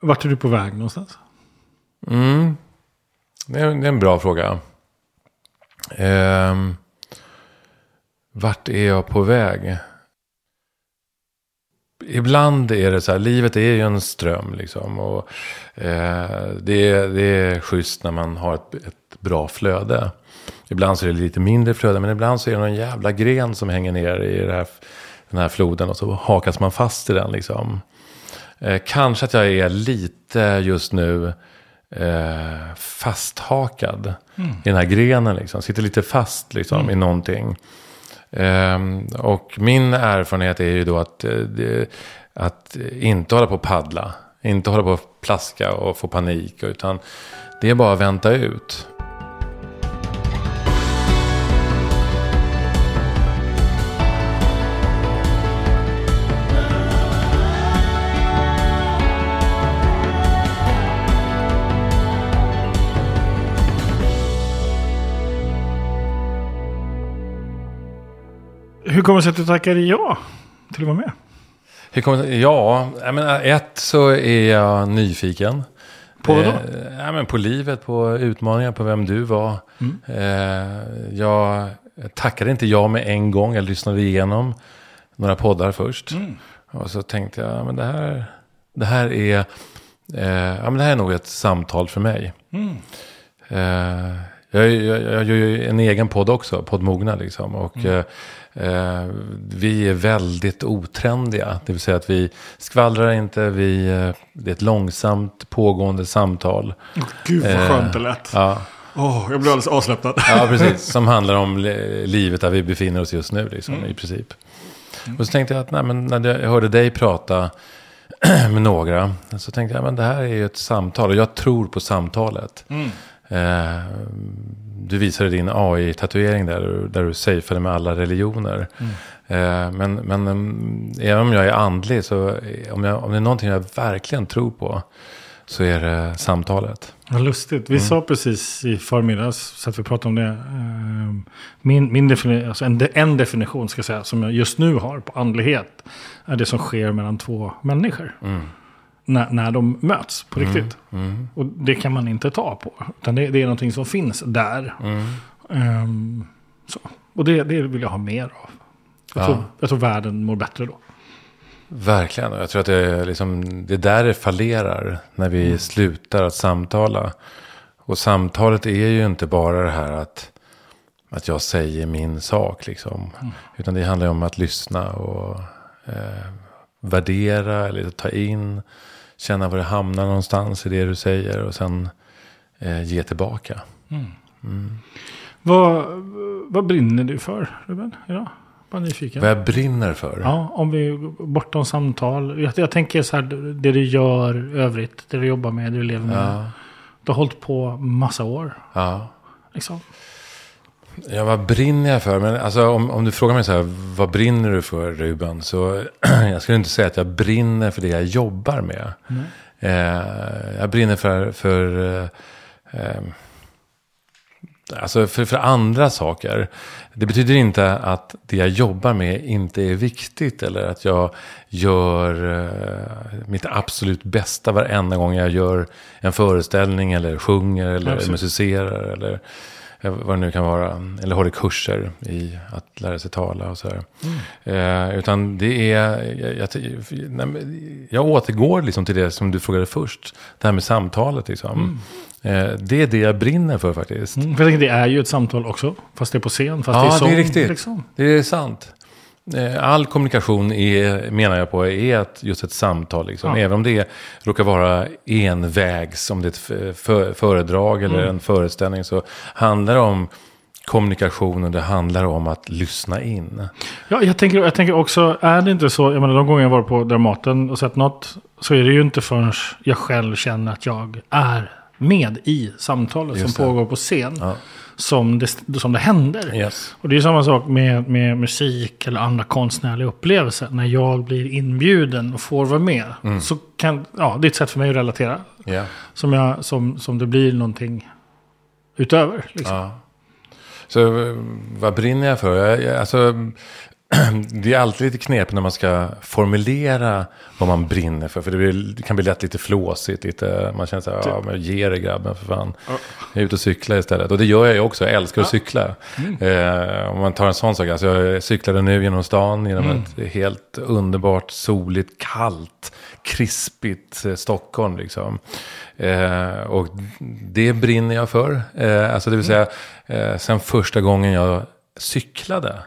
Vart är du på väg någonstans? Mm. Det, är, det är en bra fråga. Eh, vart är jag på väg? Ibland är det så här, livet är ju en ström liksom. Och, eh, det, är, det är schysst när man har ett, ett bra flöde. Ibland så är det lite mindre flöde, men ibland så är det någon jävla gren som hänger ner i det här, den här floden. Och så hakas man fast i den liksom. Eh, kanske att jag är lite just nu eh, fasthakad Mm. i den här grenen. Liksom. Sitter lite fast liksom, i någonting. Ehm, och min erfarenhet är ju då att, det, att inte hålla på och paddla. Inte hålla på och plaska och få panik. Utan det är bara att vänta ut. Hur kommer det sig att du tackade ja till att vara med? Hur kommer det, ja, jag menar, ett så är jag nyfiken. På vad då? Eh, ja, men på livet, på utmaningar, på vem du var. Eh, jag tackade inte ja med en gång. Jag lyssnade igenom några poddar först. Och så tänkte jag, ja, men det här, det här är, eh, ja, men det här är nog ett samtal för mig. Eh, jag, jag, jag gör ju en egen podd också, poddmogna liksom. Och eh, eh, vi är väldigt otrendiga. Det vill säga att vi skvallrar inte, vi, eh, det är ett långsamt pågående samtal. Gud vad Eh, skönt det lät. Ja, Åh, jag blir alldeles avslappnad. ja precis. Som handlar om li- livet där vi befinner oss just nu, liksom, i princip. Och så tänkte jag att nej, men när jag hörde dig prata med några, så tänkte jag men det här är ju ett samtal. Och jag tror på samtalet. Eh, du visade din AI-tatuering där, där du safeade med alla religioner. Eh, men men mm, även om jag är andlig, så eh, om, jag, om det är någonting jag verkligen tror på, så är det samtalet. Vad lustigt. Vi sa precis i förmiddags, så att vi pratade om det. Min, min defini- alltså en, de- en definition ska jag säga, som jag just nu har på andlighet. Är det som sker mellan två människor. När, när de möts på riktigt. Och det kan man inte ta på. Utan det, det är någonting som finns där. Så. Och det, det vill jag ha mer av. Jag, Ja. tror, jag tror världen mår bättre då. Verkligen. Jag tror att det är, liksom, det är där det fallerar. När vi slutar att samtala. Och samtalet är ju inte bara det här att, att jag säger min sak. Liksom. Utan det handlar ju om att lyssna och eh, värdera eller ta in. Känna var det hamnar någonstans i det du säger. Och sen eh, ge tillbaka. Vad, vad brinner du för, Ruben? Idag? Bara nyfiken. Vad jag brinner för. Ja, om vi bortom samtal. Jag, jag tänker så här, det du gör övrigt, det du jobbar med, det du lever med. Ja. Du har hållit på massa år. ja. Liksom. Ja, vad brinner jag för? Men alltså, om, om du frågar mig så här, vad brinner du för Ruben? Så jag skulle inte säga att jag brinner för det jag jobbar med. Eh, jag brinner för, för, eh, eh, alltså för, för andra saker. Det betyder inte att det jag jobbar med inte är viktigt. Eller att jag gör eh, mitt absolut bästa varenda gång jag gör en föreställning. Eller sjunger eller precis. musicerar. Eller vad det nu kan vara. Eller håller kurser i att lära sig tala och så här. Eh, utan det är, jag, jag, jag återgår liksom till det som du frågade först. Det här med samtalet liksom. Eh, det är det jag brinner för faktiskt. Mm, för det är ju ett samtal också. Fast det är på scen. Fast det är Ja, sång, det är riktigt. Liksom. Det är sant. Eh, All kommunikation är, menar jag på, är ett, just ett samtal. Liksom. Ja. Även om det råkar vara envägs, om det är ett för, föredrag eller Mm. en föreställning, så handlar det om kommunikation och det handlar om att lyssna in. Ja, jag tänker, jag tänker också, är det inte så, jag menar de gånger jag varit på Dramaten och sett något, så är det ju inte förrän jag själv känner att jag är med i samtalet Just som det. pågår på scen. Ja. Som, det, som det händer. Yes. Och det är samma sak med, med musik eller andra konstnärliga upplevelser. När jag blir inbjuden och får vara med. Mm. Så kan, ja, det är ett sätt för mig att relatera. Ja. Som, jag, som, som det blir någonting utöver. Liksom. Ja. Så eh, vad brinner jag för? Jag, jag, alltså, det är alltid lite knepigt när man ska formulera vad man brinner för. För det, blir, det kan bli lätt lite flåsigt. Lite, man känner så här, ja men ge det grabben för fan. Jag är ute och cyklar istället. Och det gör jag ju också, jag älskar att cykla. Eh, om man tar en sån sak, alltså jag cyklade nu genom stan, genom ett helt underbart, soligt, kallt, krispigt eh, Stockholm. Liksom. Eh, och det brinner jag för. Eh, alltså det vill säga, eh, sen första gången jag cyklade.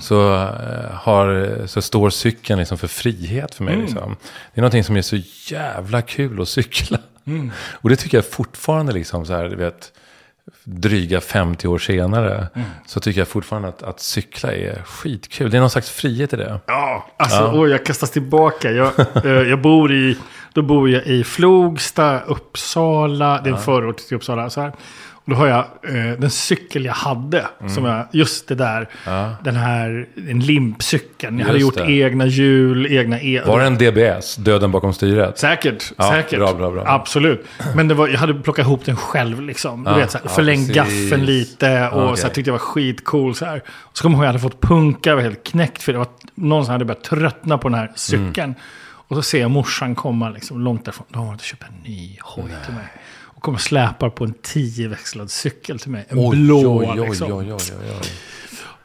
Så, eh, har, så står cykeln liksom för frihet för mig. Liksom. Det är någonting som är så jävla kul att cykla. Och det tycker jag fortfarande, liksom, så här, du vet, dryga 50 år senare, så tycker jag fortfarande att, att cykla är skitkul. Det är någon slags frihet i det. Ja, alltså oj, jag kastas tillbaka. Jag, eh, jag bor i, då bor jag i Flogsta, Uppsala. Det är en förort till Uppsala. Så här. Då har jag eh, den cykel jag hade. Som jag, just det där, den här en limpcykeln. Jag hade Just gjort det. egna hjul, egna el. Var det en DBS, Döden bakom styret? Säkert, Ja, säkert. bra, bra, bra. Absolut. Men det var, jag hade plockat ihop den själv liksom. Du Ja, vet, så här, ja, förlängt precis. gaffeln lite och okej. så här, tyckte jag var skitcool. Så här. Och så kommer jag ihåg att jag hade fått punka, jag var helt knäckt för det var någon som hade börjat tröttna på den här cykeln. Mm. Och så ser jag morsan komma liksom, långt därifrån. Då har hon köpt en ny hoj till mig. Kommer och släpar på en tioväxlad cykel till mig. En blå oj, oj, liksom. oj, oj, oj, oj.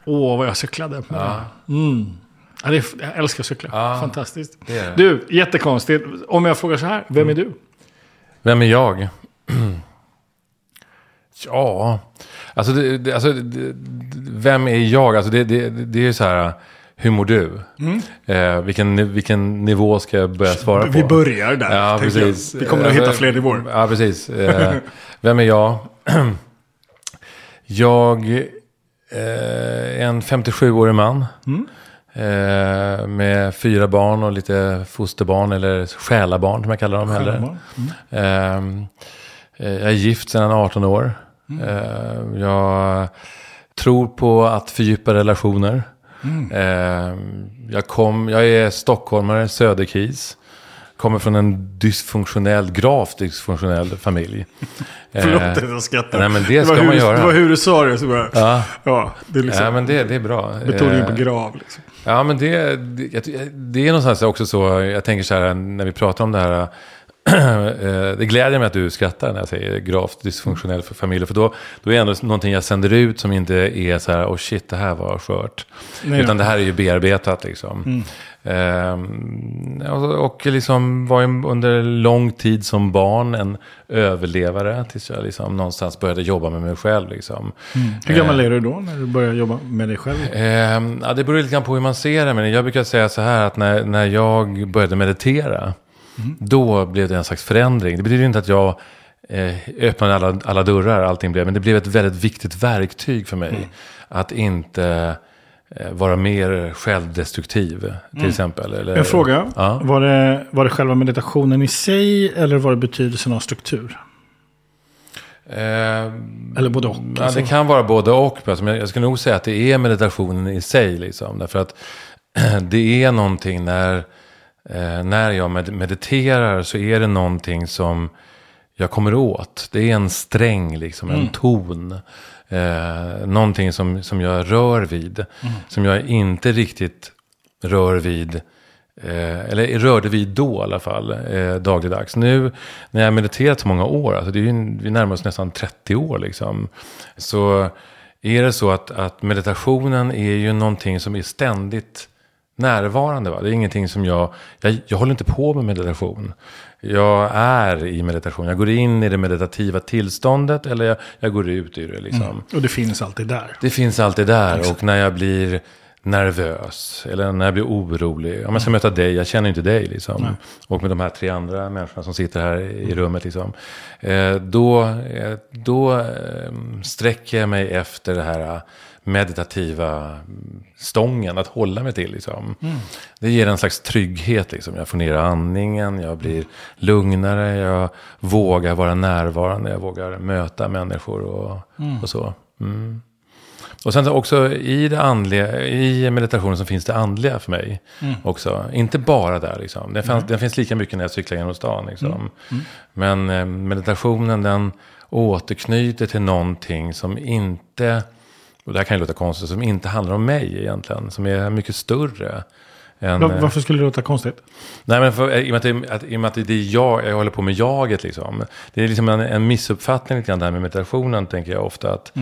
Åh, vad jag cyklade. Ja. Mm. Ja, det är, jag älskar att cykla. Ja, Fantastiskt. det det. Du, jättekonstigt. Om jag frågar så här, vem är du? Vem är jag? ja, alltså, det, alltså vem är jag? Alltså det, det, det är ju så här, hur mår du? Eh, vilken, vilken nivå ska jag börja svara på? Vi börjar där. Ja, jag. precis. Vi kommer att Eh, hitta fler nivåer. Ja, precis. Eh, vem är jag? jag eh, är en 57-årig man. Mm. Eh, med fyra barn och lite fosterbarn, eller själabarn som jag kallar dem hellre. Själabarn. Ehm, eh, jag är gift sedan 18 år. Mm. Ehm, jag tror på att fördjupa relationer. Mm. Ehm, jag, kom, jag är stockholmare, Söderkis. Kommer från en dysfunktionell, gravt dysfunktionell familj. Förlåt Eh, att jag skrattar. nej, men det var ska man du- göra. Det var hur du sa det. Så bara, Ja, ja, det är liksom ja, men det, det är bra. betoningen på Eh, grav. Liksom. Ja, men det, det, det är någonstans också så, jag tänker så här när vi pratar om det här. eh, det gläder mig att du skrattar när jag säger gravt dysfunktionell för familjer. För då, då är det ändå någonting jag sänder ut som inte är så här, oh shit, det här var skört. Nej, Utan då. det här är ju bearbetat liksom. Ehm, och, och liksom var under lång tid som barn en överlevare. Tills jag liksom någonstans började jobba med mig själv. Liksom. Hur gammal är du då när du börjar jobba med dig själv? Ehm, ja, det beror lite grann på hur man ser det. Men jag brukar säga så här att när, när jag började meditera. Då blev det en slags förändring. Det betyder inte att jag eh, öppnade alla, alla dörrar, allting blev. Men det blev ett väldigt viktigt verktyg för mig. Att inte eh, vara mer självdestruktiv, till exempel. Eller, En fråga. Ja. Var, det, var det själva meditationen i sig eller var det betydelsen av struktur? Ehm, Eller både och? Ja, alltså. det kan vara både och. Alltså, men jag skulle nog säga att det är meditationen i sig. Liksom, därför att det är någonting när, eh, när jag med- mediterar så är det någonting som jag kommer åt. Det är en sträng, liksom, en ton. Eh, någonting som, som jag rör vid. Som jag inte riktigt rör vid. Eh, eller rörde vid då i alla fall, eh, dagligdags. Nu när jag har mediterat så många år, alltså det är ju, vi närmar oss nästan 30 år liksom. Så är det så att, att meditationen är ju någonting som är ständigt närvarande. Va? Det är ingenting som jag, jag, jag håller inte på med meditation. Jag är i meditation. Jag går in i det meditativa tillståndet eller jag, jag går ut ur det. Liksom. Och det finns alltid där. Det finns alltid där. Och när jag blir nervös. Eller när jag blir orolig. Om jag ska möta dig, jag känner inte dig liksom. Och med de här tre andra människorna som sitter här i rummet liksom. Eh, då eh, då eh, sträcker jag mig efter det här meditativa stången att hålla mig till. Liksom. Det ger en slags trygghet. Liksom. Jag får ner andningen, jag blir lugnare, jag vågar vara närvarande, jag vågar möta människor och, och så. Mm. Och sen så också i det andliga, i meditationen så finns det andliga för mig också. Inte bara där liksom. Det, fanns, det finns lika mycket när jag cyklar genom stan liksom. Men eh, meditationen den återknyter till någonting som inte och det här kan ju låta konstigt, som inte handlar om mig egentligen. Som är mycket större. Än, Var, varför skulle det låta konstigt? Nej, men för, i, och med att att, i och med att det är jag, jag håller på med jaget liksom. Det är liksom en, en missuppfattning lite grann det här med meditationen, tänker jag ofta. Att,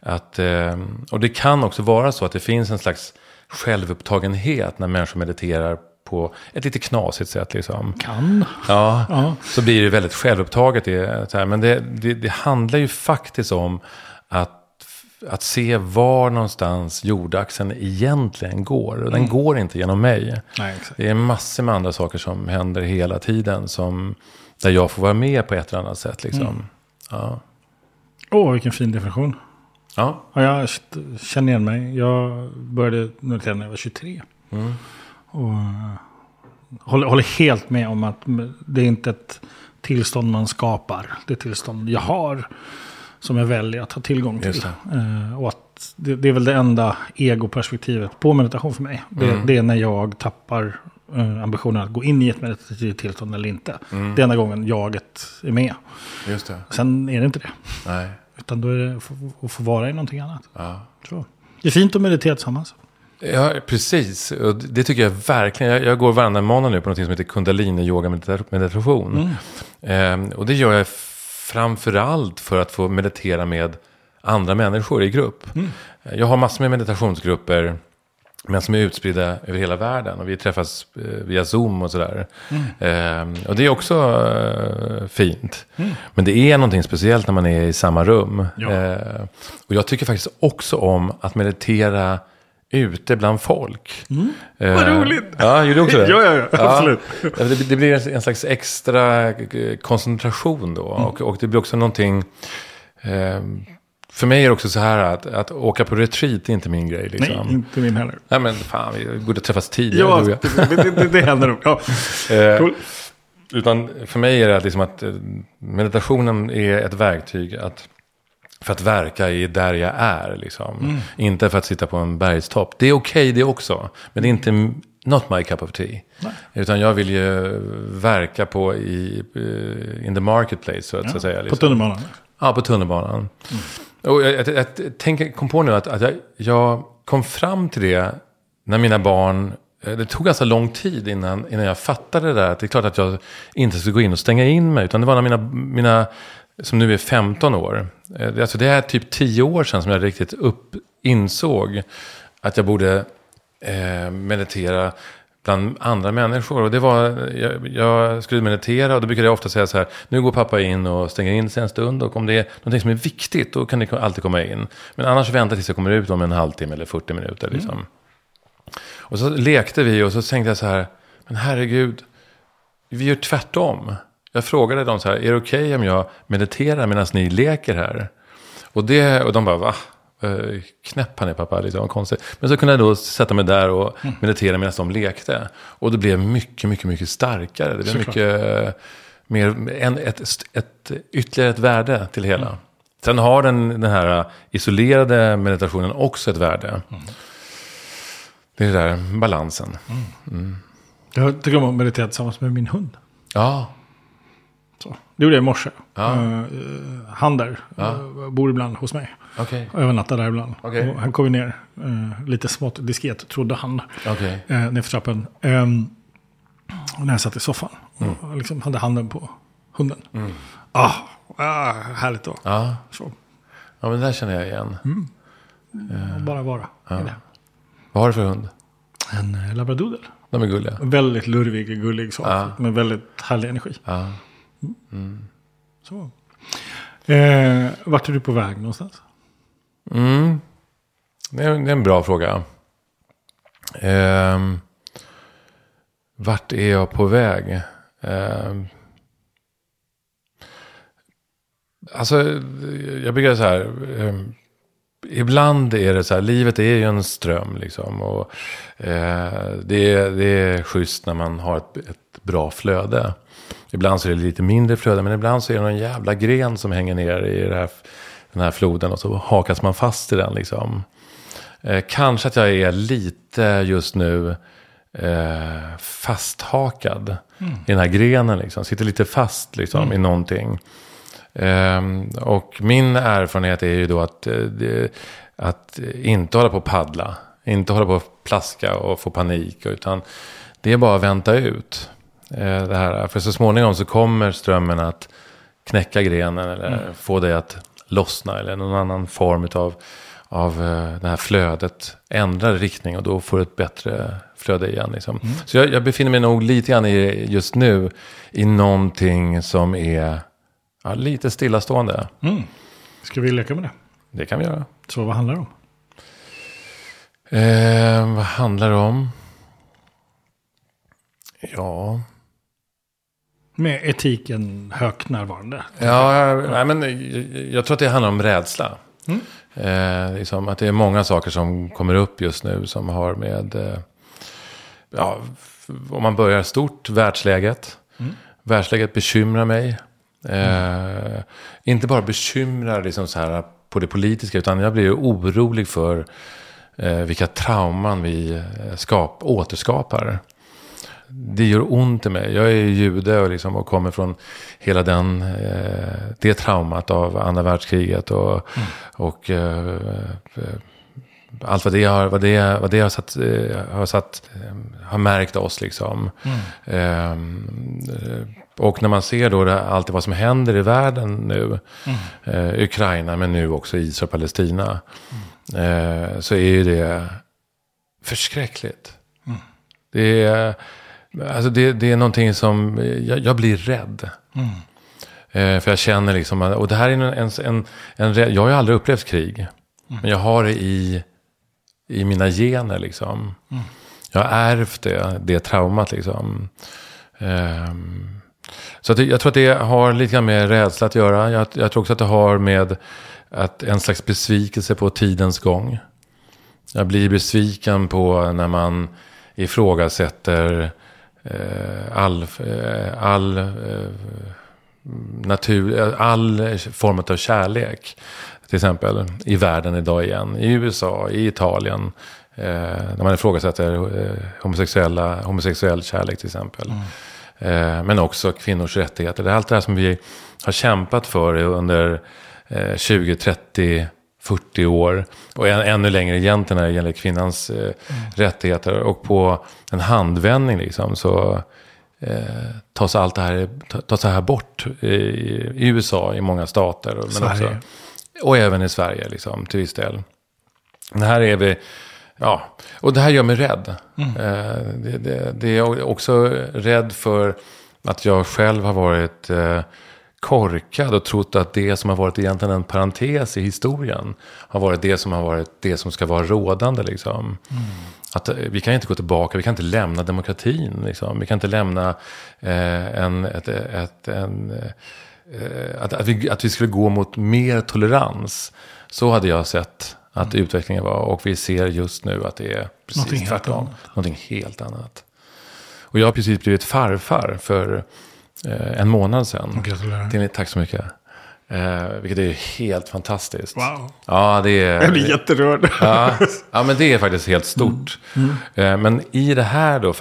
att, eh, och det kan också vara så att det finns en slags självupptagenhet när människor mediterar på ett lite knasigt sätt. Liksom. Kan. Ja, Ja. så blir det väldigt självupptaget. Det, så här. Men det, det, det handlar ju faktiskt om att, att se var någonstans jordaxeln egentligen går. Och den går inte genom mig. Nej. Det är massor med andra saker som händer hela tiden. Som, där jag får vara med på ett eller annat sätt. Liksom. Ja. Åh, vilken fin definition. Ja. Ja, jag känner igen mig. Jag började meditera när jag var 23. Mm. Och eh, håller, håller helt med om att det är inte ett tillstånd man skapar. Det är ett tillstånd jag har. Som jag väljer att ha tillgång till. Just Eh, och att det, det är väl det enda egoperspektivet på meditation för mig. Det, Mm. det är när jag tappar eh, ambitionen att gå in i ett meditativt tillstånd eller inte. Mm. Det är enda gången jaget är med. Just det. Sen är det inte det. Nej. Utan då är det att få- vara i någonting annat. Ja. Så. Det är fint att meditera tillsammans. Ja, precis. Och det tycker jag verkligen. Jag, jag går varannan månad nu på något som heter kundalini yoga medita- meditation. Ehm, och det gör jag framför allt för att få meditera med andra människor i grupp. Jag har massor med meditationsgrupper. Men som är utspridda över hela världen. Och vi träffas eh, via Zoom och sådär. Ehm, och det är också eh, fint. Men det är någonting speciellt när man är i samma rum. Ja. Eh, och jag tycker faktiskt också om att meditera ute bland folk. Eh, Vad roligt! Ja, gjorde du också det? Ja, ja, ja, absolut. Ja, det, det blir en slags extra eh, koncentration då. Mm. Och, och det blir också någonting... Eh, för mig är det också så här att, att åka på retreat är inte min grej. Liksom. Nej, inte min heller. Nej men fan, vi borde träffas tidigare. Ja, det, det, det, det händer nog. Ja. Eh, Cool. Utan för mig är det att liksom att eh, meditationen är ett verktyg att, för att verka i där jag är. Liksom. Mm. Inte för att sitta på en bergstopp. Det är okej det också. Men det är inte not my cup of tea. Nej. Utan jag vill ju verka på i, eh, in the marketplace så att, så att säga. På Liksom. tunnelbanan. Ja, på tunnelbanan. Och jag, jag, jag, kom på nu att, att jag, jag kom fram till det när mina barn... eh, Det tog ganska lång tid innan, innan jag fattade det där. Att det är klart att jag inte skulle gå in och stänga in mig. Utan det var när mina, mina som nu är 15 år. eh, det- Alltså det är typ 10 år sedan som jag riktigt upp, insåg att jag borde eh, meditera bland andra människor. Och det var, jag, jag skulle meditera och då brukade jag ofta säga så här, nu går pappa in och stänger in sig en stund och om det är något som är viktigt då kan det alltid komma in. Men annars vänta tills jag kommer ut om en halvtimme eller 40 minuter. Liksom. Och så lekte vi och så tänkte jag så här, men herregud, vi gör tvärtom. Jag frågade dem så här, är det okej om jag mediterar medan ni leker här? Och, det, och de bara, va? Eh, Knäpp han är pappa, liksom, konstigt. Men så kunde jag då sätta mig där och meditera medan de lekte. Och det blev mycket, mycket, mycket starkare. Det blev Såklart. mycket eh, mer, en, ett, ett, ytterligare ett värde till hela. Sen har den, den här isolerade meditationen också ett värde. Det är den där balansen. Jag tycker om att meditera tillsammans med min hund. Ja, Så. Det gjorde jag i morse. Ja. Uh, han där Ja. eh, bor ibland hos mig. okej. Övernattar där ibland. Och han kom ju ner eh, lite smått diskret, trodde han, Okej. uh, nerför trappan. Ehm, och när jag satt i soffan Mm. och liksom hade handen på hunden. Ah, ah, härligt då. Ja. Så. ja, men det där känner jag igen. Och bara vara det. Vad har du för hund? En labradoodle. De är gulliga. Väldigt lurvig, gullig sak. Ja. Men väldigt härlig energi. Ja. Så. Eh, vart är du på väg någonstans? Mm. Det, är, det är en bra fråga. Eh, vart är jag på väg? Eh, alltså, jag brukar så här. Eh, ibland är det så här, livet är ju en ström liksom. Och, eh, det, är, det är schysst när man har ett, ett bra flöde. Ibland så är det lite mindre flöde, men ibland så är det någon jävla gren som hänger ner i det här, den här floden och så hakas man fast i den liksom. Eh, kanske att jag är lite just nu eh, fasthakad i den här grenen liksom. Sitter lite fast liksom i någonting. Ehm, och min erfarenhet är ju då att, eh, att inte hålla på och paddla. Inte hålla på och plaska och få panik. Utan det är bara att vänta ut. Eh, det här. För så småningom så kommer strömmen att knäcka grenen. Eller mm. få dig att lossna. Eller någon annan form av, av eh, det här flödet ändrar riktning. Och då får du ett bättre flöde igen. Liksom. Mm. Så jag, jag, befinner mig nog lite grann i, just nu i någonting som är ja, lite stillastående. Mm. Ska vi leka med det? Det kan vi göra. Så vad handlar det om? Eh, vad handlar det om? Ja. Med etiken högt närvarande. Ja, nej, men jag, jag tror att det handlar om rädsla. Mm. Eh, liksom att det är många saker som kommer upp just nu som har med, eh, ja, om man börjar stort, världsläget. Mm. Världsläget bekymrar mig. Eh, inte bara bekymrar liksom så här på det politiska, utan jag blir orolig för eh, vilka trauman vi eh, skap, återskapar. Det gör ont i mig. Jag är jude och, liksom, och kommer från hela den, eh, det traumat av andra världskriget. Och, mm. och eh, allt vad det har, vad det, vad det har, satt, eh, har, satt, har märkt oss. Liksom. Mm. Eh, och när man ser då det, allt vad som händer i världen nu, mm. eh, Ukraina men nu också Israel och Palestina, mm. eh, så är ju det förskräckligt. Mm. Det, är, alltså det, det är någonting som, jag, jag blir rädd. Eh, för jag känner liksom, och det här är en, en, en, en jag har ju aldrig upplevt krig. Mm. Men jag har det i, i mina gener liksom. Mm. Jag har ärvt det, det traumat liksom. Um, så det, jag tror att det har lite grann med rädsla att göra. Jag, jag, tror också att det har med att en slags besvikelse på tidens gång. Jag blir besviken på när man ifrågasätter eh, all, eh, all, eh, natur, all form av kärlek. Till exempel i världen idag igen. I USA, i Italien. Eh, när man ifrågasätter eh, homosexuella, homosexuell kärlek till exempel. Mm. Eh, men också kvinnors rättigheter. Det är allt det här som vi har kämpat för under 20, 30, 40 år. Och ännu längre egentligen när det gäller kvinnans mm. rättigheter. Och på en handvändning liksom så eh, tas allt det här, tas det här bort i, i USA i många stater. Men också, och även i Sverige liksom, till viss del. Men här är vi Ja, och det här gör mig rädd. Mm. Eh, det, det, det, är också rädd för att jag själv har varit eh, korkad och trott att det som har varit egentligen en parentes i historien har varit det som har varit det som ska vara rådande. Liksom. Mm. Att eh, vi kan inte gå tillbaka, vi kan inte lämna demokratin. Liksom. Vi kan inte lämna eh, en, ett, ett, en, att, att, vi, att vi skulle gå mot mer tolerans. Så hade jag sett att mm. utvecklingen var. Och vi ser just nu att det är precis Någonting tvärtom. Helt Någonting helt annat. Och jag har precis blivit farfar för eh, en månad sedan. Gratulerar. Tack så mycket. Eh, vilket är helt fantastiskt. Wow. Ja, det är... Jag blir jätterörd. Ja, ja, men det är faktiskt helt stort. Mm. Mm. Eh, men i det här då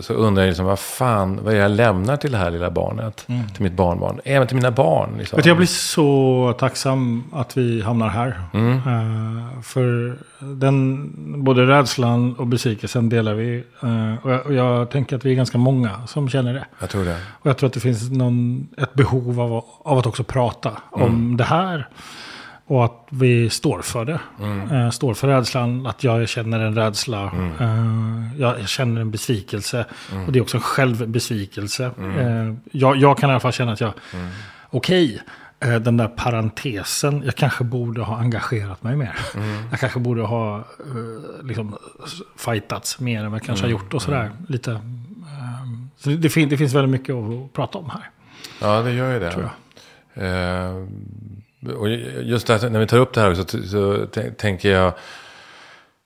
så undrar jag liksom, vad fan, vad är jag lämnar till det här lilla barnet? Mm. Till mitt barnbarn. Även till mina barn. Liksom. Jag blir så tacksam att vi hamnar här. Mm. Uh, för den, både rädslan och besvikelsen delar vi. Uh, och, jag, och, jag, tänker att vi är ganska många som känner det. Jag tror det. Och jag tror att det finns någon, ett behov av, av att också prata om mm. det här. Och att vi står för det. Mm. Uh, står för rädslan, att jag känner en rädsla. Mm. Uh, jag känner en besvikelse. Mm. Och det är också en självbesvikelse. Uh, jag, jag, kan i alla fall känna att jag, mm. okej, okay, den där parentesen, jag kanske borde ha engagerat mig mer. Mm. Jag kanske borde ha liksom, fightats mer än vad jag kanske har gjort. Och sådär, lite. så det, det finns väldigt mycket att prata om här. Ja, det gör ju det. Tror jag. Eh, och just här, när vi tar upp det här så, så tänker jag.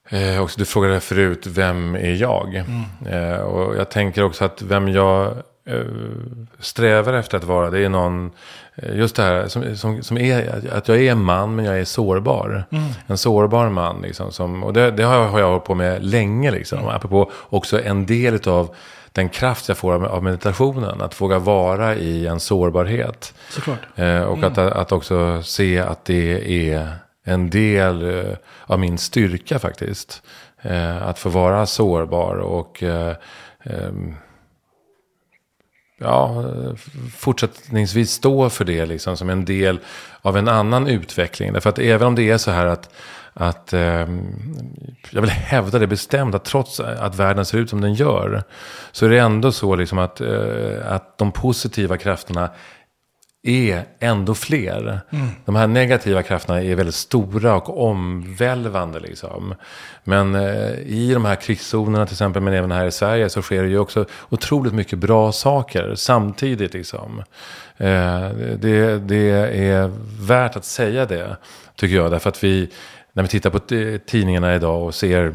Eh, också, du frågade förut, vem är jag? Mm. Eh, och jag tänker också att vem jag eh, strävar efter att vara, det är någon, eh, just det här som, som, som är, att jag är en man men jag är sårbar. Mm. En sårbar man liksom. Som, och det, det har, jag, har jag hållit på med länge liksom. Mm. Apropå också en del av den kraft jag får av, meditationen. Att våga vara i en sårbarhet. Eh, och att, att också se att det är en del eh, av min styrka faktiskt. Eh, att få vara sårbar och eh, ehm, ja, fortsättningsvis stå för det liksom, som en del av en annan utveckling. Därför att även om det är så här att, att eh, jag vill hävda det bestämt att trots att världen ser ut som den gör så är det ändå så liksom att, eh, att de positiva krafterna är ändå fler. Mm. De här negativa krafterna är väldigt stora och omvälvande. Liksom. Men eh, i de här krigszonerna till exempel, men även här i Sverige, så sker det ju också otroligt mycket bra saker samtidigt. Liksom. Eh, det, det är värt att säga det, tycker jag. Därför att vi, när vi tittar på tidningarna idag och ser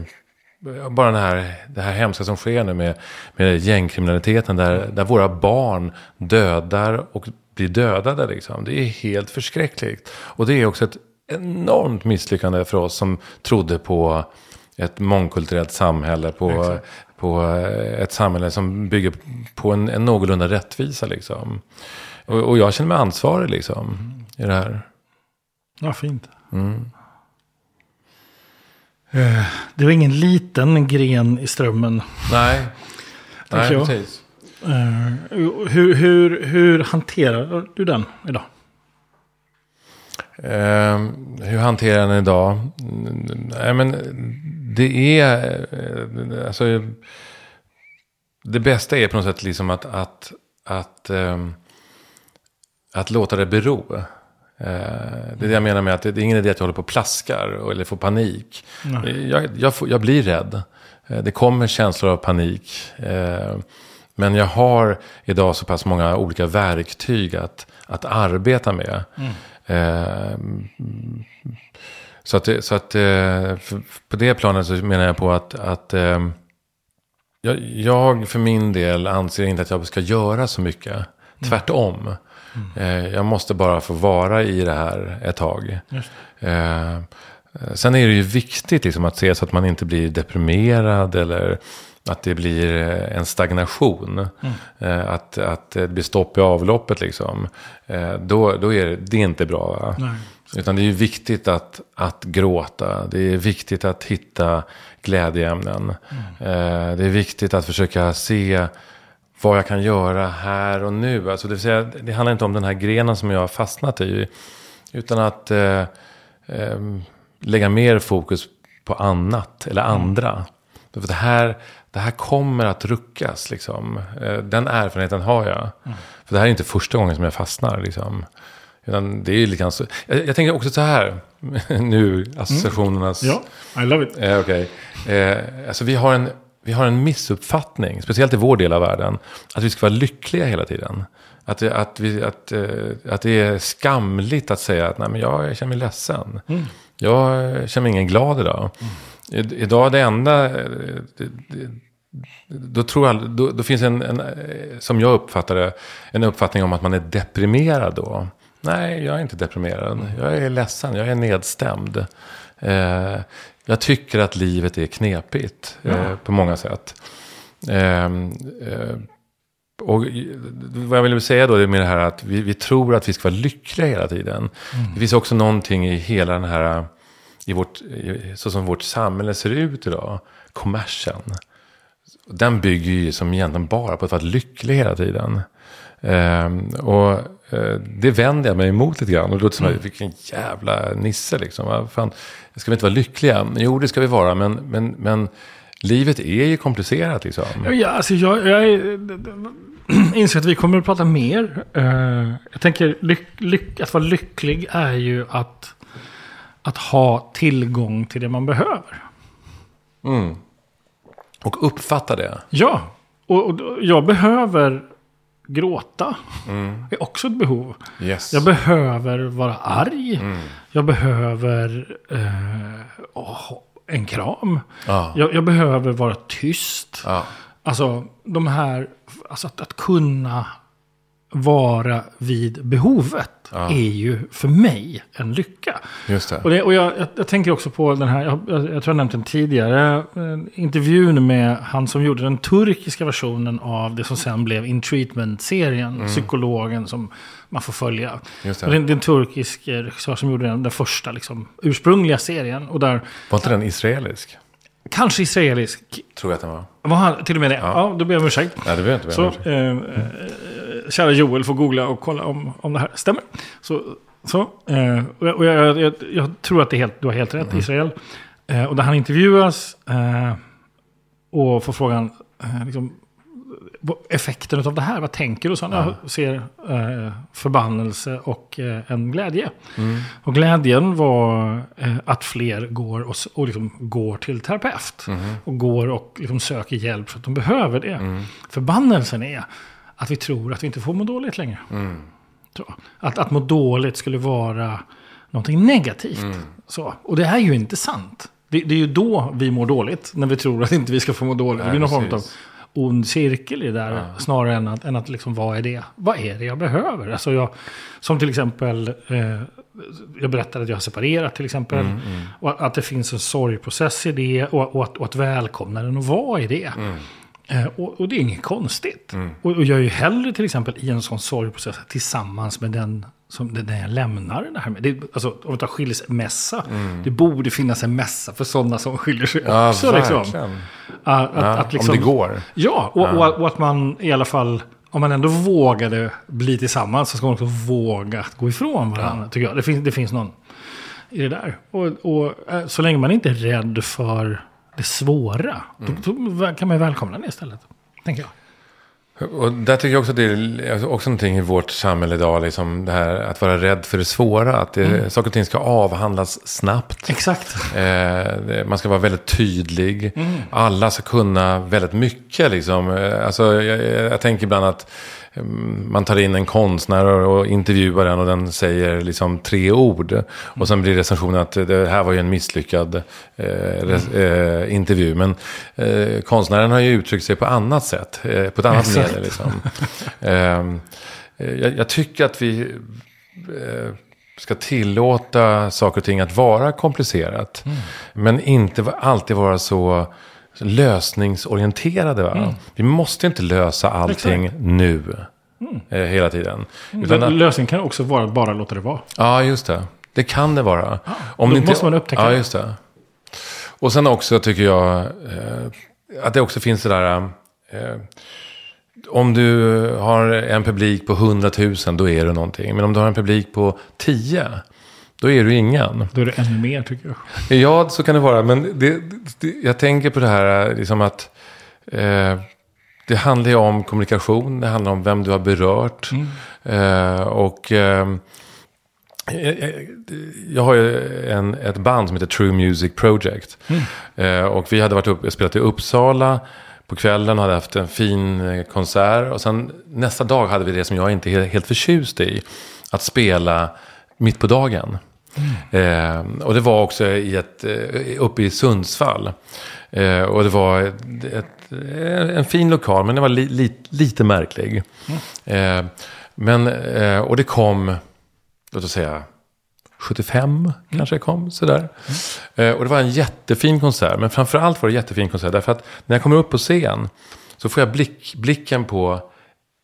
bara den här, det här hemska som sker nu med, med gängkriminaliteten där, där våra barn dödar och blir dödade. Liksom. Det är helt förskräckligt. Och det är också ett enormt misslyckande för oss som trodde på ett mångkulturellt samhälle. På, på ett samhälle som bygger på en, en någorlunda rättvisa. Liksom. Och, och, jag känner mig ansvarig liksom, i det här. Ja, fint. Mm. Eh, det var ingen liten gren i strömmen. Nej, Nej precis. Uh, hur, hur, hur hanterar du den idag? Uh, hur hanterar jag den idag? Nej, men det är... Uh, alltså, det bästa är på något sätt liksom att, att, att, um, att låta det bero. Uh, det är det jag menar med att det är ingen idé att jag håller på och plaskar eller får panik. Jag, jag, får, jag, blir rädd. Det kommer känslor av panik. Men jag har idag så pass många olika verktyg att, att arbeta med. Mm. Eh, så att, så att eh, på det planet så menar jag på att, att eh, jag, jag, för min del anser inte att jag ska göra så mycket. Mm. Tvärtom. Mm. Jag måste bara få vara i det här ett tag. Eh, sen är det ju viktigt liksom att se så att man inte blir deprimerad eller att det blir eh, en stagnation. Mm. Att, att det blir stopp i avloppet liksom. Då, då är det, det är inte bra. Utan det är viktigt att, att gråta. Det är viktigt att hitta glädjeämnen. Mm. Det är viktigt att försöka se vad jag kan göra här och nu. Alltså det, vill säga, det handlar inte om den här grenen som jag har fastnat i. Utan att eh, eh, lägga mer fokus på annat eller mm. andra. För det här, det här kommer att ruckas. Liksom. Eh, den erfarenheten har jag. Mm. För det här är inte första gången som jag fastnar. Liksom. Utan det är lite så. Jag, jag tänker också så här. nu, associationernas... Mm. Ja, I love it. Eh, okay. eh, alltså vi har, en, vi har en missuppfattning, speciellt i vår del av världen. Att vi ska vara lyckliga hela tiden. Att, att, vi, att, eh, att det är skamligt att säga att Nej, men jag känner mig ledsen. Mm. Jag känner mig ingen glad idag. Mm. Idag det enda... Då, tror jag, då, då finns en, en, som jag uppfattar det, en uppfattning om att man är deprimerad då. Nej, jag är inte deprimerad. Jag är ledsen, jag är nedstämd. Eh, jag tycker att livet är knepigt eh, på många sätt. Eh, eh, och vad jag vill säga då är med det här att vi, vi tror att vi ska vara lyckliga hela tiden. Mm. Det finns också någonting i hela den här i vårt, så som vårt samhälle ser ut idag, kommersen. Den bygger ju som egentligen bara på att vara lycklig hela tiden. Um, och uh, det vänder jag mig emot lite grann. Och då låter det som mm. vilken jävla nisse liksom. Fan, ska vi inte vara lyckliga? Jo, det ska vi vara. Men, men, men livet är ju komplicerat liksom. Ja, alltså jag, jag inser att vi kommer att prata mer. Uh, jag tänker, lyck, lyck, att vara lycklig är ju att att ha tillgång till det man behöver. Mm. Och uppfatta det. Ja, och, och jag behöver gråta. Mm. Det är också ett behov. Yes. Jag behöver vara arg. Mm. Jag behöver eh, oh, en kram. Ah. Jag, jag, behöver vara tyst. Ah. Alltså de här, alltså att, att kunna vara vid behovet är ju för mig en lycka. Just det. Och, det, och jag, jag, jag tänker också på den här, jag, jag, tror jag nämnt den tidigare, eh, intervjun med han som gjorde den turkiska versionen av det som sen blev In Treatment-serien, psykologen som man får följa. Mm. Just det. Och det, det är en turkisk eh, regissör som gjorde den, den första liksom, ursprungliga serien. Och där, Var inte den israelisk? kanske israelisk, Tror jag att den var. var han till och med det? Ja, då ber jag om ursäkt. Nej, det vet jag Så, inte. eh, eh, kära Joel får googla och kolla om, om det här stämmer. Så, så, eh, och jag, jag, jag, tror att det är helt, du har helt rätt, Israel. Eh, och där han intervjuas eh, och får frågan, eh, liksom, effekten av det här, vad tänker du? Så han "Jag ser eh, förbannelse och eh, en glädje. Och glädjen var att fler går och, och liksom går till terapeut. Och går och liksom söker hjälp för att de behöver det. Förbannelsen är att vi tror att vi inte får må dåligt längre. Så. Att, att må dåligt skulle vara någonting negativt. Så. Och det är ju inte sant. Det, det är ju då vi mår dåligt, när vi tror att inte vi ska få må dåligt. det blir någon form av ond cirkel i det där. Snarare än att, än att liksom, vad är det? Vad är det jag behöver? Alltså jag, som till exempel, eh, jag berättade att jag har separerat till exempel. Och att det finns en sorgprocess i det och, och, att, och att välkomna den och vara i det. Eh, och, och det är inget konstigt. Och, och jag är ju hellre till exempel i en sån sorgprocess tillsammans med den som den jag lämnar det här med. Det, alltså, om vi tar skilsmässa. Det borde finnas en mässa för sådana som skiljer sig Ja, också. Liksom. Att, Ja, att, liksom, Om det går. Ja, och, Och, och att man i alla fall, om man ändå vågade bli tillsammans, så ska man också våga gå ifrån varandra. Tycker jag. Det, finns, det finns någon i det där. Och, och eh, så länge man inte är rädd för det svåra, då, då kan man ju välkomna det istället. Tänker jag. Och där tycker jag också att det är också någonting i vårt samhälle idag, liksom det här att vara rädd för det svåra. Att det, saker och ting ska avhandlas snabbt. Exakt. Eh, man ska vara väldigt tydlig. Alla ska kunna väldigt mycket. Liksom. Eh, Alltså, jag, jag tänker ibland att man tar in en konstnär och, intervjuar den och den säger liksom tre ord. Och sen blir recensionen att det här var ju en misslyckad eh, res, eh, intervju. Men eh, konstnären har ju uttryckt sig på annat sätt. Eh, på ett annat medel. Liksom. Ehm, eh, jag, jag tycker att vi eh, ska tillåta saker och ting att vara komplicerat. Men inte alltid vara så lösningsorienterade. Va? Vi måste inte lösa allting nu. Eh, hela tiden. Utan att, Lösningen kan också vara att bara låta det vara. ja, just det. Det kan det vara. Om då det måste man upptäcka Ja, just det. Och sen också tycker jag eh, att det också finns det där... Eh, om du har en publik på 100 000, då är du någonting. Men om du har en publik på 10, då är du ingen. Då är det ännu mer tycker jag. Ja, så kan det vara. Men det, det, jag tänker på det här liksom att eh, det handlar ju om kommunikation. Det handlar om vem du har berört. Eh, och eh, jag- jag har ju en, ett band som heter True Music Project. Eh, och vi hade varit upp, spelat i Uppsala på kvällen hade haft en fin eh, konsert. Och sen nästa dag hade vi det som jag inte är helt förtjust i. Att spela mitt på dagen. Eh, och det var också i ett, eh, uppe i Sundsvall. Eh, och det var ett, ett, en fin lokal, men det var li, li, lite märklig. Eh, men, eh, och det kom, låt oss säga, 75 kanske kom sådär. Eh, och det var en jättefin konsert. Men framförallt var det en jättefin konsert. Därför att när jag kommer upp på scen så får jag blick, blicken på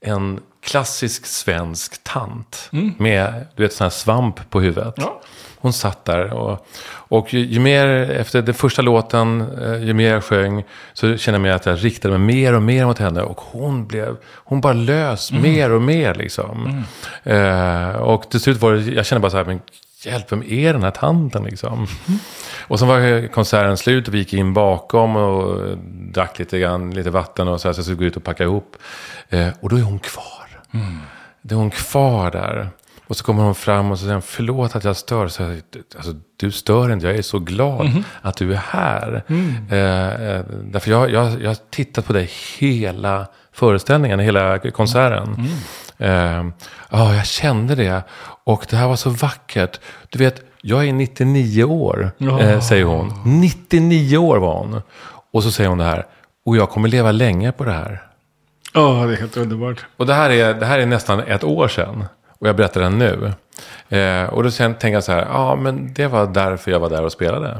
en klassisk svensk tant. Med du vet, sån här svamp på huvudet. Ja. Hon satt där och, och ju, ju mer efter den första låten, eh, ju mer jag sjöng, så kände jag mig att jag riktade mig mer och mer mot henne. Och hon blev, hon bara lös mer och mer liksom. Eh, och till slut var det, jag kände bara så här, men hjälp, vem är den här tanten liksom? Och sen var konserten slut och vi gick in bakom och drack lite, grann, lite vatten och så här, så jag skulle gå ut och packa ihop. Eh, och då är hon kvar. Då är hon kvar där. Och så kommer hon fram och så säger hon, förlåt att jag stör. Så jag, alltså, du stör inte, jag är så glad att du är här. Eh, eh, därför jag, jag, jag har tittat på dig hela föreställningen, hela konserten. Eh, Ja, jag kände det. Och det här var så vackert. Du vet, jag är 99 år, eh, säger hon. 99 år var hon. Och så säger hon det här. Och jag kommer leva länge på det här. Ja, det är helt underbart. Och det här, är, det här är nästan ett år sedan. Och jag berättar den nu. Eh, och då sen tänker jag så här, ja men det var därför jag var där och spelade.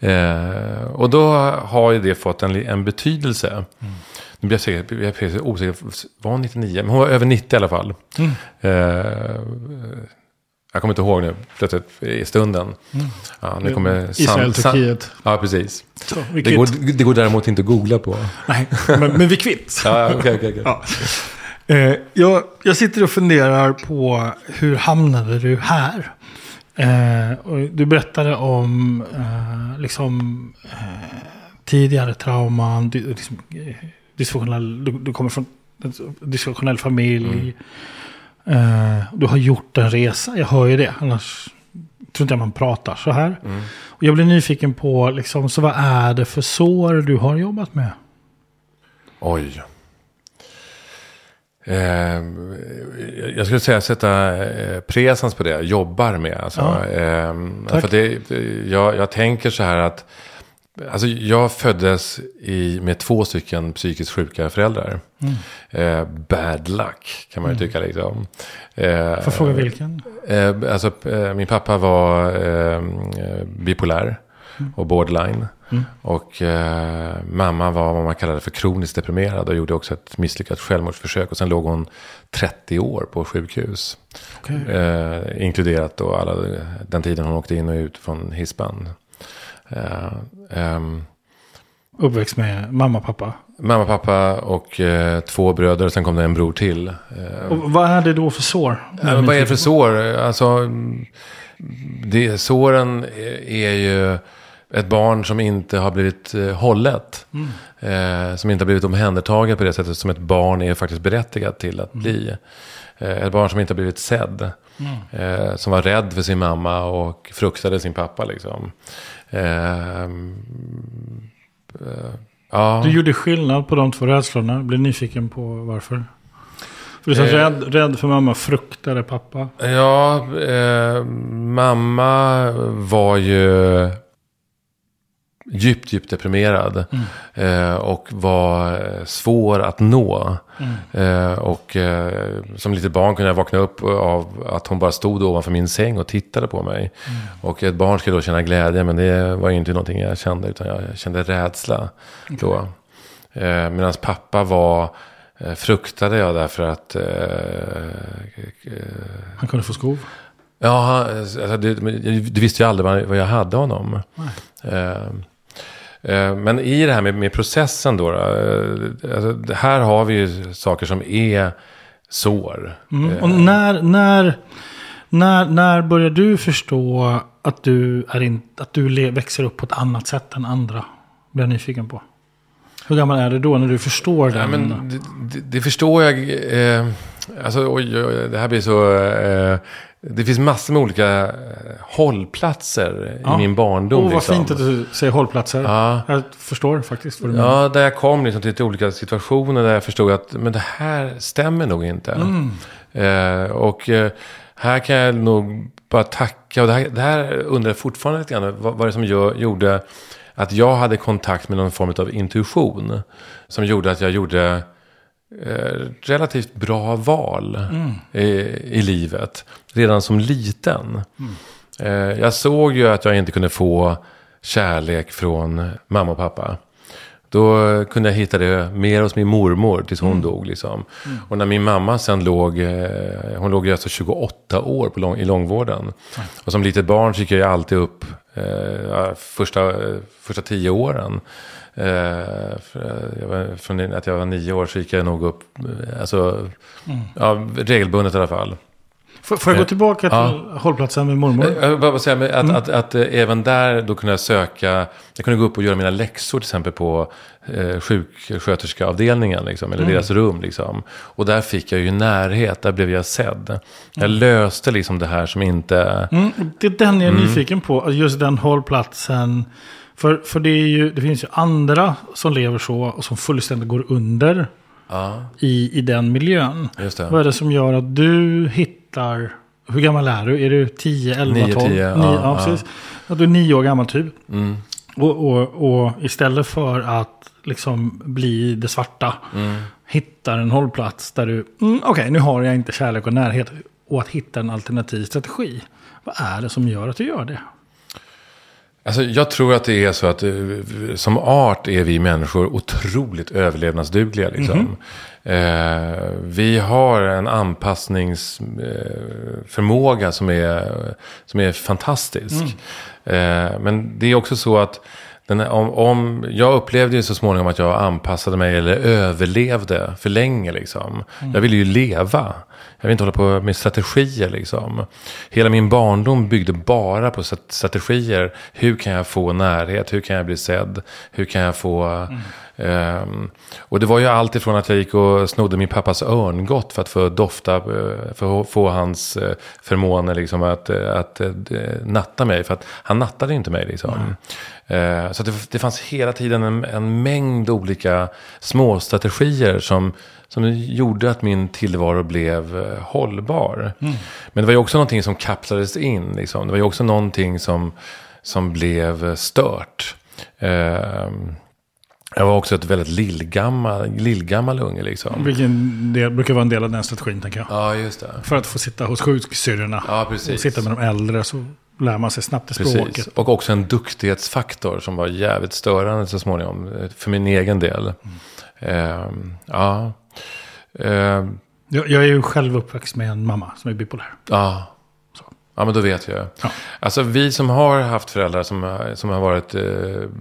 Eh, och då har ju det fått en, en betydelse. Mm. Nu blir jag, säker, jag är osäker, var hon 99? Men hon var över 90 i alla fall. Mm. Eh, jag kommer inte ihåg nu, plötsligt i stunden. Mm. Ja, nu kommer Israel, Turkiet. Ja, precis. Så, det, går, det går däremot inte att googla på. Nej, men, men vi kvitt. ja, okay, okay, okay. Ja. Eh, jag, jag sitter och funderar på hur hamnade du här? Eh, du berättade om eh, liksom, eh, tidigare trauman, du, liksom, eh, dysfunktionell, du, du, kommer från en dysfunktionell familj. Mm. Eh, du har gjort en resa, jag hör ju det. Annars tror inte man pratar så här. Mm. Och jag blir nyfiken på, liksom, så vad är det för sår du har jobbat med? Oj. Eh, jag skulle säga sätta eh, presens på det jag jobbar med. Alltså, ja. eh, för det, jag, jag tänker så här att Alltså jag föddes i, med två stycken psykiskt sjuka föräldrar. Mm. Eh, bad luck kan man ju mm. tycka liksom. Eh, Får fråga vilken? Eh, alltså, eh, min pappa var eh, bipolär mm. och borderline. Mm. Och eh, mamma var vad man kallade för kroniskt deprimerad och gjorde också ett misslyckat självmordsförsök. Och sen låg hon 30 år på sjukhus. Okay. Eh, inkluderat då alla, den tiden hon åkte in och ut från hispan. Eh, um, Uppväxt med mamma, pappa? Mamma, pappa och eh, två bröder. Sen kom det en bror till. Eh, och vad är det då för sår? Ja, vad är det för sår? Alltså, det, såren är ju ett barn som inte har blivit eh, hållet. Mm. Eh, som inte har blivit omhändertaget på det sättet som ett barn är faktiskt berättigat till att mm. bli. Eh, ett barn som inte har blivit sedd. Mm. Eh, som var rädd för sin mamma och fruktade sin pappa liksom. Ehm, eh, ja. Du gjorde skillnad på de två rädslorna. Jag blir nyfiken på varför. För du sa eh, rädd, rädd för mamma, fruktade pappa. Ja, mamma var ju djupt, djupt deprimerad. Mm. Eh, och var svår att nå. Mm. Eh, och eh, som litet barn kunde jag vakna upp av att hon bara stod ovanför min säng och tittade på mig. Mm. Och ett barn ska då känna glädje, men det var ju inte någonting jag kände, utan jag kände rädsla okay. då. Eh, Medan pappa var eh, fruktade jag därför att... Eh, han kunde få skov? Ja, alltså, det, du visste ju aldrig vad jag hade honom. Eh, Eh, men i det här med, med processen då. Eh, alltså, här har vi ju saker som är sår. Mm. Och när, när, när, när börjar du förstå att du, är in, att du växer upp på ett annat sätt än andra? Blir jag nyfiken på. Hur gammal är du då när du förstår det? Ja, men det, det, det förstår jag. Eh, alltså, oj, oj, det här blir så... Eh, det finns massor med olika eh, hållplatser ja. i min barndom. Åh, vad liksom. fint att du säger hållplatser. Ja. Jag förstår faktiskt vad du menar. Ja, där jag kom liksom till olika situationer där jag förstod att men det här stämmer nog inte. Mm. Eh, och eh, här kan jag nog bara tacka. Och det här, det här undrar jag fortfarande lite grann. Vad, vad det som gör, gjorde att jag hade kontakt med någon form av intuition. Som gjorde att jag gjorde relativt bra val mm. i, i, livet. Redan som liten. Mm. Eh, jag såg ju att jag inte kunde få kärlek från mamma och pappa. Då kunde jag hitta det mer hos min mormor tills hon mm. dog. Liksom. Mm. Och när min mamma sen låg, eh, hon låg alltså 28 år på lång, i långvården. Mm. Och som litet barn så gick jag alltid upp eh, första, första tio åren. Eh, från att jag var nio år så gick jag nog upp, eh, alltså, mm. ja, regelbundet i alla fall. Får, får jag gå tillbaka till ja. hållplatsen med mormor? Jag vill bara säga att, mm. att, att, att, även där då kunde jag söka, jag kunde gå upp och göra mina läxor till exempel på eh, sjuksköterskeavdelningen, liksom, eller mm. deras rum. Liksom. Och där fick jag ju närhet, där blev jag sedd. Jag mm. löste liksom det här som inte... Mm, det är den jag är mm. nyfiken på, just den hållplatsen. För, för det, är ju, det finns ju andra som lever så och som fullständigt går under ja. i, i den miljön. Vad är det som gör att du hittar... Hur gammal är du? Är du 10, 11, 9, 12? 10, ja, ja, precis. Ja. Du är nio år gammal typ. Mm. Och, och, och, istället för att liksom bli det svarta. Mm. hittar en hållplats där du, mm, okej nu har jag inte kärlek och närhet. Och att hitta en alternativ strategi. Vad är det som gör att du gör det? Alltså, jag tror att det är så att eh, som art är vi människor otroligt överlevnadsdugliga. Liksom. Eh, vi har en anpassningsförmåga eh, som, är, som är fantastisk. Eh, men det är också så att den, om, om, jag upplevde ju så småningom att jag anpassade mig eller överlevde för länge. Liksom. Mm. Jag ville ju leva. Jag vill inte hålla på med strategier liksom. Hela min barndom byggde bara på strategier. Hur kan jag få närhet? Hur kan jag bli sedd? Hur kan jag få... Mm. Um, och det var ju allt ifrån att jag gick och snodde min pappas örngott för att få dofta, eh, för att få hans uh, förmåner liksom att, uh, att uh, natta mig. För att han nattade inte mig liksom. Mm. Så det, det fanns hela tiden en, en mängd olika små strategier som som gjorde att min tillvaro blev eh, hållbar. Mm. Men det var ju också någonting som kapslades in. Liksom. Det var ju också någonting som, som blev stört. Eh, jag var också ett väldigt lillgammal, lillgammal unge. Liksom. Vilken del, brukar vara en del av den strategin, tänker jag. Ja, just det. För att få sitta hos sjuksyrrorna ja, precis. och sitta med de äldre så lär man sig snabbt det språket. Och också en duktighetsfaktor som var jävligt störande så småningom. Eh, för min egen del. Mm. Eh, ja. Eh, jag, jag, är ju själv uppväxt med en mamma som är bipolär. Ja. Ja, men då vet jag. Ja. Alltså vi som har haft föräldrar som, som har varit eh,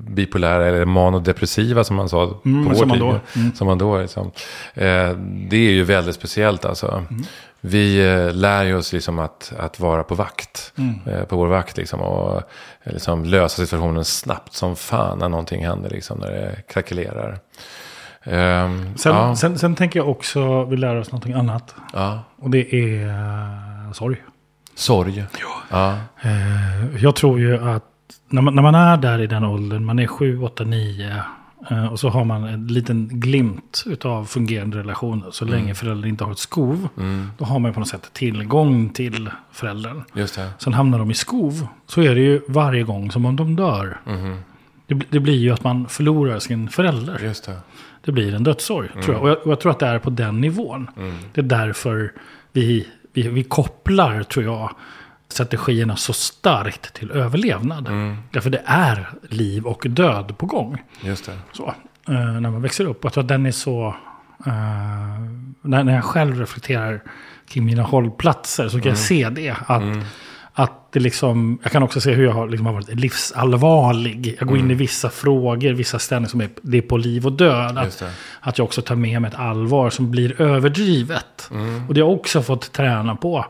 bipolära eller manodepressiva som man sa mm, på vår som tid. Man mm. Som man då liksom. Eh, det är ju väldigt speciellt alltså. Mm. Vi eh, lär ju oss liksom att, att vara på vakt. Mm. Eh, på vår vakt liksom. Och eh, liksom lösa situationen snabbt som fan när någonting händer. Liksom, när det krackelerar. Um, sen, ja. sen, sen, tänker jag också, vi lär oss någonting annat. Ja. Och det är uh, sorg. Sorg? Ja. ja. Uh, jag tror ju att när man, när man är där i den åldern, man är 7, 8, 9. Uh, och så har man en liten glimt av fungerande relationer. Så mm. länge föräldern inte har ett skov. Mm. Då har man på något sätt tillgång till föräldern. Just det. Sen hamnar de i skov. Så är det ju varje gång som om de dör. Mm. Det, det, blir ju att man förlorar sin förälder. Just det det blir en dödssorg. Mm. Tror jag. Och, jag, och, jag, tror att det är på den nivån. Mm. Det är därför vi, vi, vi kopplar, tror jag, strategierna så starkt till överlevnad. Mm. Därför det är liv och död på gång. Just det. Så, eh, när man växer upp. Jag tror att den är så... Eh, när, när jag själv reflekterar kring mina hållplatser så kan jag mm. se det. Att mm. Det liksom, jag kan också se hur jag har, liksom har varit livsallvarlig. Jag går mm. in i vissa frågor, vissa ställningar som är, det är på liv och död. Att, att jag också tar med mig ett allvar som blir överdrivet. Mm. Och det har jag också fått träna på.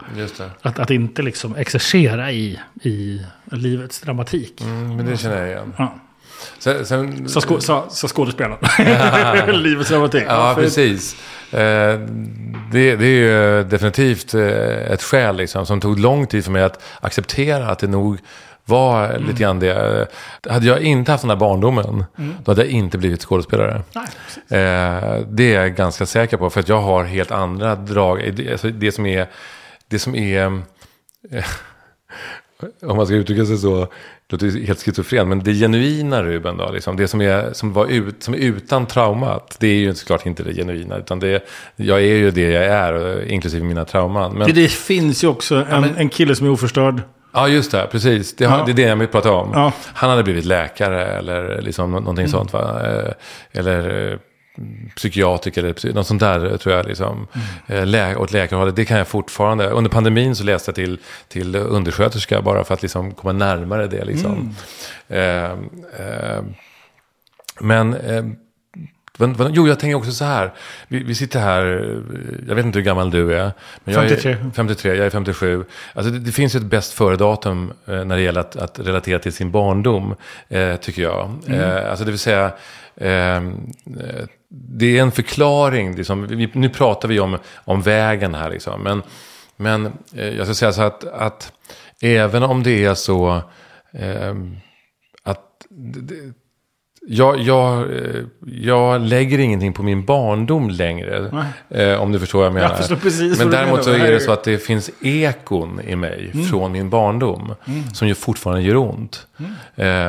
Att, att inte liksom exercera i, i livets dramatik. Mm, men det känner jag igen. Ja. Sen, sen... Så, sko, så, så skådespelaren. Livets dramatik. Ja, precis. Eh, det, det, är ju definitivt eh, ett skäl liksom, som tog lång tid för mig att acceptera att det nog var mm. lite grann det. Hade jag inte haft den här barndomen, mm. då hade jag inte blivit skådespelare. Nej, eh, det är jag ganska säker på, för att jag har helt andra drag. Alltså det som är, det som är om man ska uttrycka sig så, det låter helt schizofren, men det genuina Ruben då, liksom, det som är, som, var ut, som är utan traumat, det är ju såklart inte det genuina, utan det, jag är ju det jag är, inklusive mina trauman. Men, det, det finns ju också en, men, en kille som är oförstörd. Ja, just det. Precis. Det, ja. det är det jag vill prata om. Ja. Han hade blivit läkare eller liksom någonting mm. sånt. Va? Eh, eller eh, psykiatriker eller något sånt där tror jag. Liksom. Mm. Lä åt läkarhållet, det kan jag fortfarande. Under pandemin så läste jag till, till undersköterska bara för att liksom komma närmare det. Liksom. Mm. Eh, eh, men eh, Jo, jag tänker också så här. Vi, vi, sitter här, jag vet inte hur gammal du är. Men jag 53. Är 53, jag är 57. Alltså det, det finns ju ett bäst före-datum eh, när det gäller att, att, relatera till sin barndom, eh, tycker jag. Mm. Eh, alltså det vill säga, eh, det är en förklaring. Liksom. Vi, nu pratar vi om, om vägen här, liksom. men, men eh, jag ska säga så att, att även om det är så eh, att jag, jag, eh, jag lägger ingenting på min barndom längre. Eh, om du förstår vad jag menar. Jag precis Men däremot så är det så att det finns ekon i mig Mm. från min barndom. Som ju fortfarande gör ont. Mm.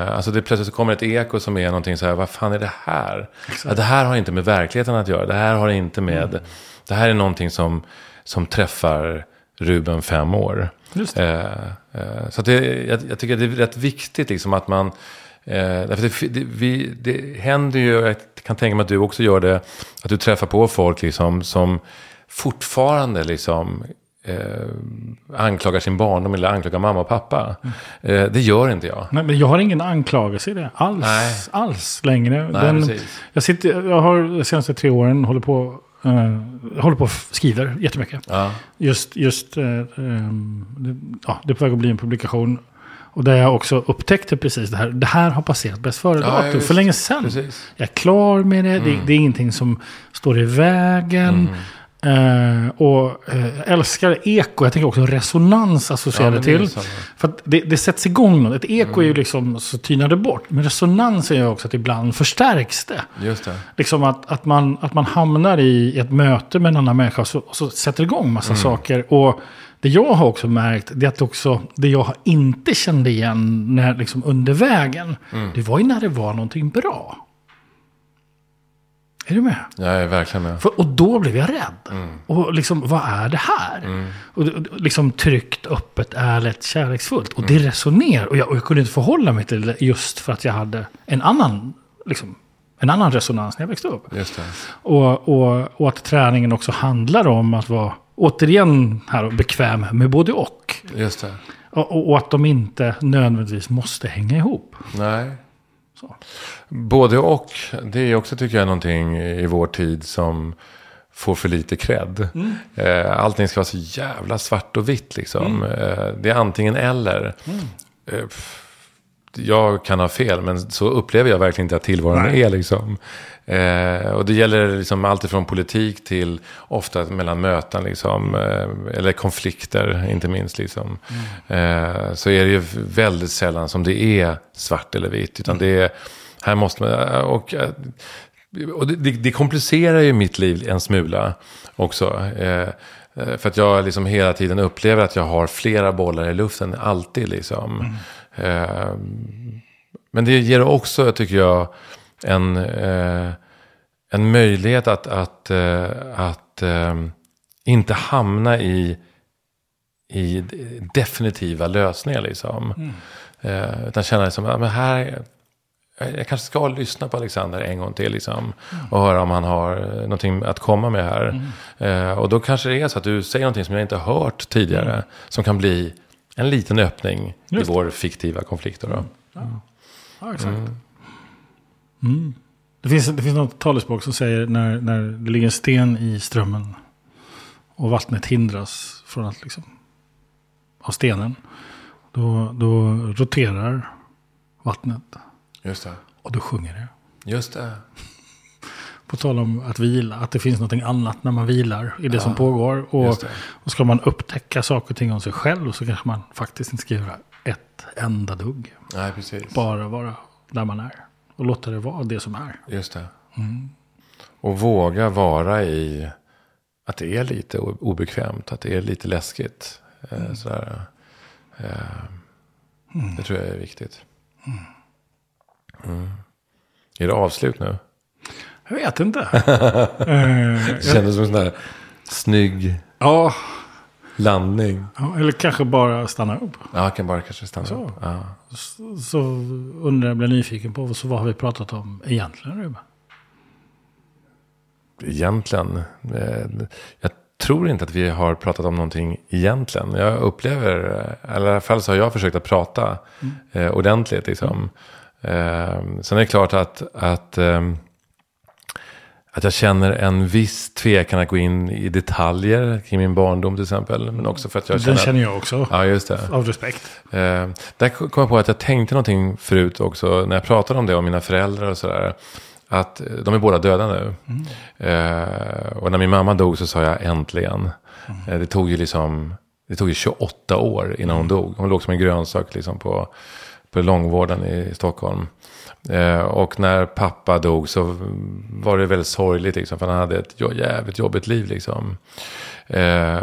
Eh, alltså det plötsligt kommer ett eko som är någonting så här, vad fan är det här? Ja, det här har inte med verkligheten att göra. Det här har inte med, Mm. det här är någonting som, som träffar Ruben fem år. Eh, eh, så att det, jag, jag tycker det är rätt viktigt liksom att man... Eh, därför det, det, vi, det händer ju, jag kan tänka mig att du också gör det, att du träffar på folk liksom, som fortfarande liksom, eh, anklagar sin barndom eller anklagar mamma och pappa. Mm. Eh, det gör inte jag. Nej, men jag har ingen anklagelse i det alls, Nej. alls längre. Nej, Den, precis. jag, sitter, jag har de senaste tre åren hållit på, jag håller på och skriver jättemycket. Ja, Just, just eh, ehm, det, ja, det är på väg att bli en publikation. Och där jag också upptäckte precis det här. Det här har passerat bäst före Ja, för länge sedan. precis. Jag är klar med det. Mm. Det, det är ingenting som står i vägen. Eh, och eh, jag älskar eko. Jag tänker också resonans associerade är till. För att det, det sätts igång något. Ett eko är Mm. ju liksom så tynar det bort. Men resonansen gör också att ibland förstärks det. Just det. Liksom att, att, man, att man hamnar i ett möte med en annan människa och så, och så sätter igång massa Mm. saker. Och det jag har också märkt, det är att också det jag inte kände igen när, liksom under vägen, Mm. det var ju när det var någonting bra. Är du med? Jag är verkligen med. För, och då blev jag rädd. Mm. Och liksom, vad är det här? Och, det- och liksom tryggt, öppet, ärligt, kärleksfullt. Och Mm. det resonerar. Och jag, och jag kunde inte förhålla mig till det just för att jag hade en annan, liksom, en annan resonans när jag växte upp. Just det. Och, och, och att träningen också handlar om att vara, återigen här, bekväm med både och. Just det. Och, och, att de inte nödvändigtvis måste hänga ihop. Nej. Så. Både och. Det är också tycker jag någonting i vår tid som får för lite cred. Eh, allting ska vara så jävla svart och vitt liksom. Eh, det är antingen eller. Eh, pff, jag kan ha fel, men så upplever jag verkligen inte att tillvaron Nej. är. Liksom. Eh, och det gäller liksom allt ifrån politik till ofta mellan möten, liksom, eh, eller konflikter inte minst. Liksom. Eh, så är det ju väldigt sällan som det är svart eller vitt. Utan det är, här måste man, och, eh, och det, det, komplicerar ju mitt liv en smula också. Eh, eh, för att jag liksom hela tiden upplever att jag har flera bollar i luften, alltid liksom. Eh, men det ger också, tycker jag, en, eh, en möjlighet att, att, eh, att eh, inte hamna i, i definitiva lösningar. Liksom. Eh, utan känna liksom, ja, men här, jag kanske ska lyssna på Alexander en gång till. Liksom, och höra om han har någonting att komma med här. Eh, och då kanske det är så att du säger någonting som jag inte har hört tidigare. Som kan bli en liten öppning Just i vår fiktiva konflikt. Då, då. Ja, exakt. Mm. Det, finns, det finns något talespråk som säger när, när det ligger en sten i strömmen och vattnet hindras från att liksom, av stenen. Då, då roterar vattnet Just det. och då sjunger det. Just det. På tal om att vila, att det finns något annat när man vilar i det som pågår. Och, och ska man upptäcka saker och ting om sig själv så kanske man faktiskt inte ska göra ett enda dugg. Nej, precis. Bara vara där man är. Och låta det vara det som är. Just det. Och våga vara i att det är lite obekvämt, att det är lite läskigt. Eh, sådär. Eh, Det tror jag är viktigt. Mm. Är det avslut nu? Jag vet inte. Eh, Det kändes som en sån där snygg ja, landning. ja, eller kanske bara stanna upp. Ja, jag kan bara kanske stanna Så. upp. Ja. Så, så undrar jag, blir nyfiken på, så vad har vi pratat om egentligen Ruben? Egentligen. Eh, jag tror inte att vi har pratat om någonting egentligen. Jag upplever, eh, eller i alla fall så har jag försökt att prata eh, ordentligt. Liksom. Eh, sen är det klart att, att, eh, att jag känner en viss tvekan att gå in i detaljer kring min barndom till exempel. Men också för att jag Den känner... känner jag också. Ja, just det. Av respekt. Eh, där kom jag på att jag tänkte någonting förut också. När jag pratade om det om mina föräldrar och sådär. Att de är båda döda nu. Eh, och när min mamma dog så sa jag äntligen. Eh, det tog ju liksom. Det tog ju 28 år innan hon dog. Hon låg som en grönsak liksom på, på långvården i Stockholm. Eh, och när pappa dog så var det väldigt sorgligt. Liksom, för han hade ett jävligt jobbigt liv. Liksom. Eh,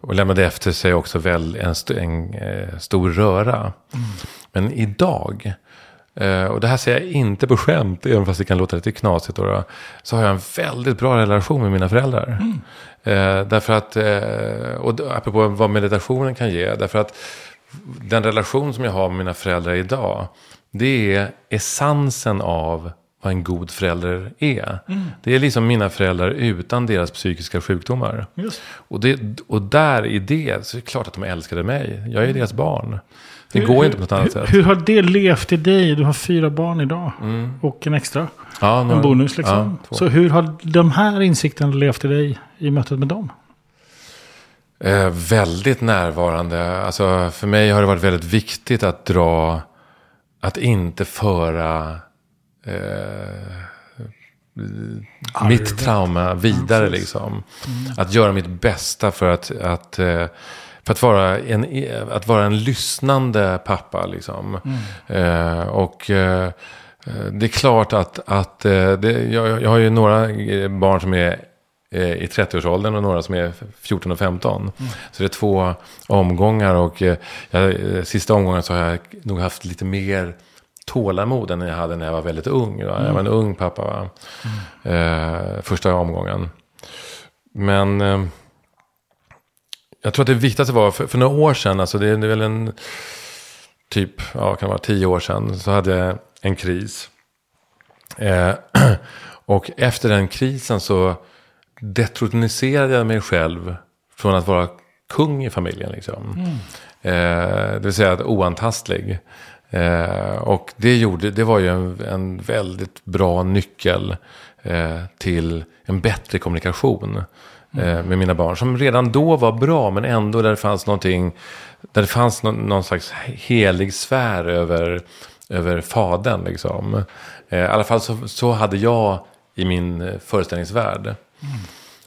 och lämnade efter sig också väl en, st en eh, stor röra. Mm. Men idag, eh, och det här säger jag inte på skämt, även fast det kan låta lite knasigt. Då, så har jag en väldigt bra relation med mina föräldrar. Mm. Eh, därför att, och apropå vad meditationen kan ge, därför att den relation som jag har med mina föräldrar idag, det är essensen av vad en god förälder är. Mm. Det är liksom mina föräldrar utan deras psykiska sjukdomar. Och, det, och där i det så är det klart att de älskade mig. Jag är mm. deras barn. Det hur, går inte på något annat hur, sätt. Hur har det levt i dig? Du har fyra barn idag. Mm. Och en extra. Ja, en bonus liksom. Ja, så hur har de här insikterna levt i dig i mötet med dem? Eh, väldigt närvarande. Alltså, för mig har det varit väldigt viktigt att dra, att inte föra eh, mitt trauma vidare. Liksom. Mm. Att göra mitt bästa för att, att, eh, för att, vara, en, att vara en lyssnande pappa. Liksom. Mm. Eh, och eh, det är klart att, att det, jag, jag har ju några barn som är Eh, i 30-årsåldern och några som är 14 och 15. Mm. Så det är två omgångar och eh, jag, eh, sista omgången så har jag nog haft lite mer tålamod än jag hade när jag var väldigt ung. Mm. Jag var en ung pappa va? Mm. Eh, första omgången. Men eh, jag tror att det viktigaste var, för, för några år sedan, alltså det är väl en typ, ja kan vara tio år sedan, så hade jag en kris. Eh, och efter den krisen så detroniserade jag mig själv från att vara kung i familjen. Liksom. Mm. Eh, det vill säga att oantastlig. Eh, och det, gjorde, det var ju en, en väldigt bra nyckel eh, till en bättre kommunikation eh, med mina barn. Som redan då var bra, men ändå där det fanns någonting, där det fanns någon, någon slags helig sfär över, över fadern. Liksom. Eh, I alla fall så, så hade jag i min föreställningsvärld. Mm.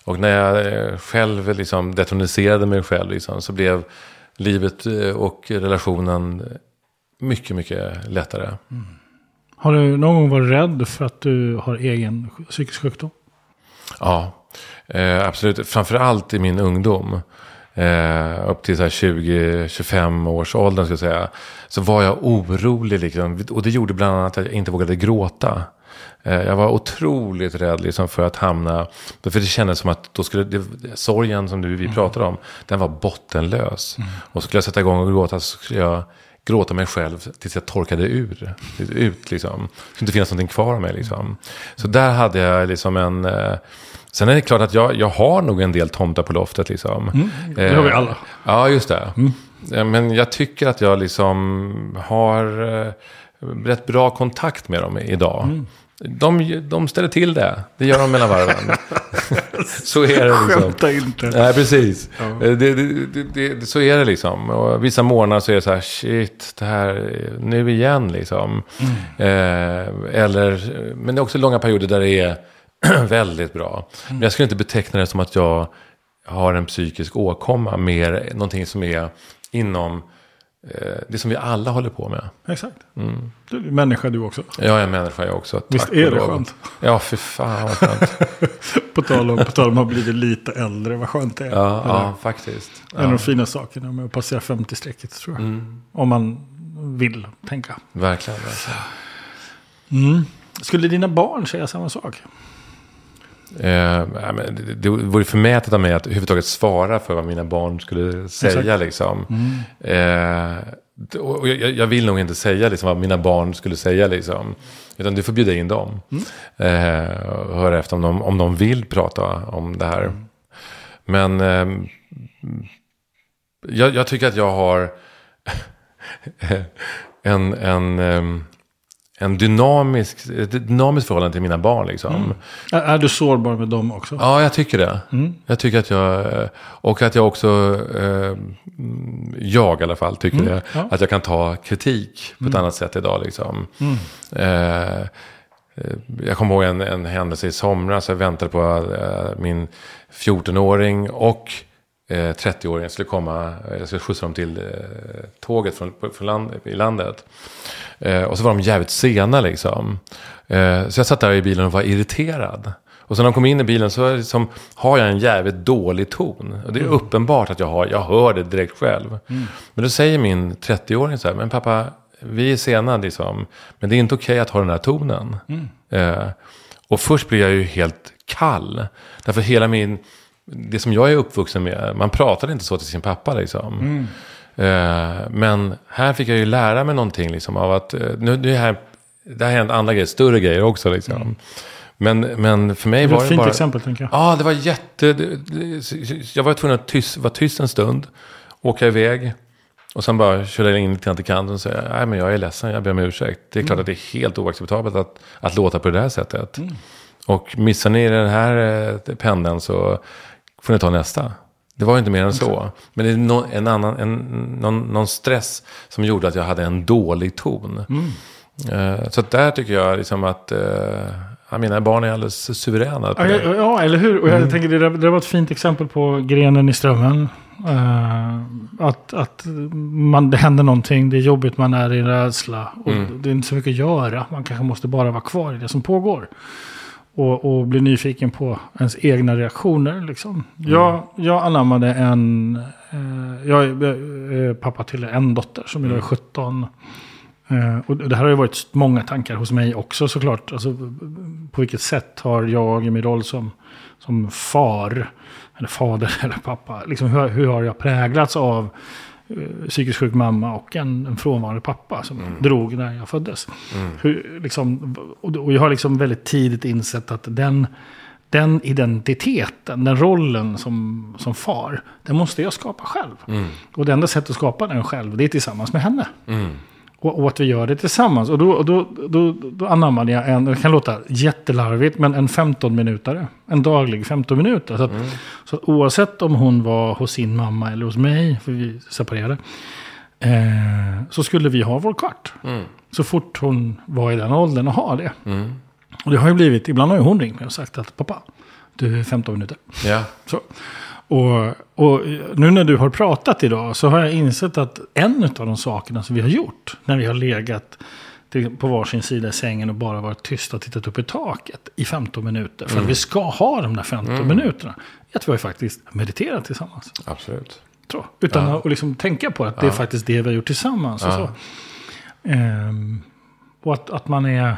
Och när jag eh, själv liksom detroniserade mig själv liksom, så blev livet eh, och relationen mycket, mycket lättare. Mm. Har du någon gång varit rädd för att du har egen psykisk sjukdom? Ja, eh, absolut. Framförallt i min ungdom. Eh, upp till 20-25 års åldern ska jag säga. Så var jag orolig. Liksom, och det gjorde bland annat att jag inte vågade gråta. Eh, jag var otroligt rädd liksom, för att hamna... För det kändes som att då skulle det, sorgen som du, vi mm. pratade om, den var bottenlös. Mm. Och skulle jag sätta igång och gråta så skulle jag gråta mig själv tills jag torkade ur. Ut liksom. Så inte finnas någonting kvar av mig liksom. Så där hade jag liksom en... Eh, sen är det klart att jag, jag har nog en del tomtar på loftet liksom. Mm, det har vi alla. Eh, ja, just det. Mm. Men jag tycker att jag liksom har eh, rätt bra kontakt med dem idag. Mm. De, de ställer till det. Det gör de mellan varven. så är det liksom. Skämta inte. Nej, precis. Ja. Det, det, det, så är det liksom. Och vissa månader så är det så här, shit, det här, nu igen liksom. Mm. Eh, eller, men det är också långa perioder där det är väldigt bra. Mm. Men jag skulle inte beteckna det som att jag har en psykisk åkomma. Mer någonting som är inom Eh, det som vi alla håller på med. Exakt. Mm. Du är människa du också. Jag är människa jag också. Visst är det skönt? Ja, för fan vad skönt. på, tal om, på tal om att ha blivit lite äldre, vad skönt det är. Ja, ja faktiskt. En ja. av de fina sakerna med att passera 50-strecket tror jag. Mm. Om man vill tänka. Verkligen, verkligen. Mm. Skulle dina barn säga samma sak? Eh, det, det vore förmätet av mig att överhuvudtaget svara för vad mina barn skulle säga. Liksom. Mm. Eh, och jag, jag, vill nog inte säga liksom, vad mina barn skulle säga. Liksom. Utan du får bjuda in dem. Mm. Eh, och höra efter om de, om de vill prata om det här. Mm. Men eh, jag, jag, tycker att jag har en... en ehm, en dynamisk, ett dynamiskt förhållande till mina barn. Liksom. Mm. Är, du sårbar med dem också? Ja, jag tycker det. Mm. Jag tycker att jag, och att jag också, eh, jag i alla fall, tycker mm. det. Ja. Att jag kan ta kritik på ett mm. annat sätt idag. Liksom. Mm. Eh, jag kommer ihåg en, en händelse i somras. Jag väntade på eh, min 14-åring och eh, 30-åringen skulle komma, eh, jag skulle skjutsa dem till eh, tåget från, från land, i landet. Eh, och så var de jävligt sena liksom. Eh, så jag satt där i bilen och var irriterad. Och sen när de kom in i bilen så liksom, har jag en jävligt dålig ton. Och det är mm. uppenbart att jag har, jag hör det direkt själv. Mm. Men då säger min 30-åring så här, men pappa, vi är sena liksom. Men det är inte okej okay att ha den här tonen. Mm. Eh, och först blir jag ju helt kall. Därför hela min, det som jag är uppvuxen med, man pratar inte så till sin pappa liksom. Mm. Eh, men här fick jag ju lära mig någonting liksom av att, eh, nu, nu här, det har hänt andra grejer, större grejer också liksom. Mm. Men, men för mig det var det ett fint bara... exempel tänker jag. Ja, det var jätte... Det, det, jag var tvungen att tyst, vara tyst en stund, åka iväg. Och sen bara köra in lite grann till kanten och säga, nej men jag är ledsen, jag ber om ursäkt. Det är klart mm. att det är helt oacceptabelt att, att låta på det här sättet. Mm. Och missar ni den här eh, pendeln så får ni ta nästa. Det var inte mer än så. Men det är no, en annan, en, någon, någon, stress som gjorde att jag hade en dålig ton. Mm. Uh, så där tycker jag liksom att uh, mina barn är alldeles suveräna. Ja, ja, ja, eller hur? Och jag mm. tänker det, det var ett fint exempel på grenen i strömmen. Uh, att att man, det händer någonting, det är jobbigt, man är i rädsla. Och mm. Det är inte så mycket att göra, man kanske måste bara vara kvar i det som pågår. Och, och bli nyfiken på ens egna reaktioner. Liksom. Mm. Jag, jag anammade en... Eh, jag är pappa till en dotter som idag är 17. Mm. Eh, och det här har ju varit många tankar hos mig också såklart. Alltså, på vilket sätt har jag i min roll som, som far, eller fader eller pappa, liksom, hur, hur har jag präglats av Eh, psykiskt sjuk mamma och en, en frånvarande pappa som mm. drog när jag föddes. Mm. Hur, liksom, och, jag har liksom väldigt tidigt insett att den, den identiteten, den rollen som, som far, den måste jag skapa själv. Mm. Och det enda sättet att skapa den själv, det är tillsammans med henne. Och, och, att vi gör det tillsammans. Och då, då, då, då anammade jag en, det kan låta jättelarvigt, men en 15 minutare. En daglig 15 minuter. Så, att, mm. så att oavsett om hon var hos sin mamma eller hos mig, för vi separerade. Eh, så skulle vi ha vår kvart. Mm. Så fort hon var i den åldern och ha det. Mm. Och det har ju blivit, ibland har ju hon ringt mig och sagt att pappa, du är 15 minuter. Ja. Så. Och, och, nu när du har pratat idag så har jag insett att en av de sakerna som vi har gjort när vi har legat på varsin sida i sängen och bara varit tysta och tittat upp i taket i 15 minuter. För mm. att vi ska ha de där 15 mm. minuterna. Att vi har faktiskt mediterat tillsammans. Absolut. Så, utan ja. att liksom tänka på att det är faktiskt det vi har gjort tillsammans. Och, så. Ehm, och att, att man är,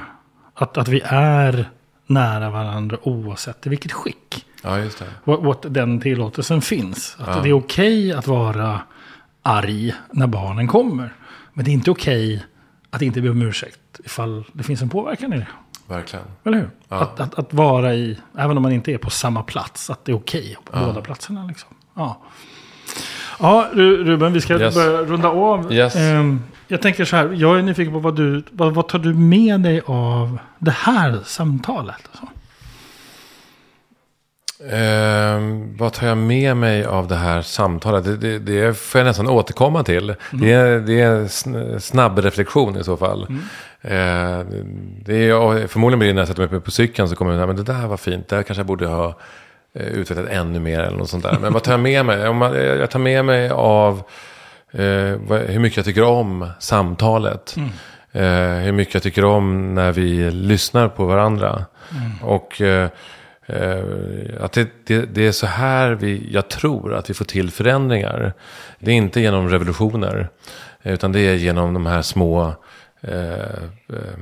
att, att vi är nära varandra oavsett i vilket skick. Ja, just det. What, den tillåtelsen finns. Att ja. det är okej okay att vara arg när barnen kommer. Men det är inte okej okay att inte be om ursäkt ifall det finns en påverkan i det. Verkligen. Eller hur? Ja. Att, att, att, vara i, även om man inte är på samma plats, att det är okej okay på ja. båda platserna. Liksom. Ja. ja, Ruben, vi ska yes. börja runda av. Yes. Um, jag tänker så här, jag är nyfiken på vad du, vad, vad tar du med dig av det här samtalet? Alltså? Eh, vad tar jag med mig av det här samtalet? Det, det, det får jag nästan återkomma till. Mm. Det, är, det är snabb reflektion i så fall. Mm. Eh, det är, förmodligen blir det när jag sätter mig på cykeln så kommer jag men det där var fint. Det här kanske jag borde ha eh, utvecklat ännu mer eller något sånt där. Men vad tar jag med mig? Jag tar med mig av hur mycket jag tycker om samtalet. Mm. Eh, hur mycket jag tycker om när vi lyssnar på varandra. Mm. Och eh, Eh, att det, det, det, är så här vi, jag tror att vi får till förändringar. Det är inte genom revolutioner. Utan det är genom de här små eh, eh,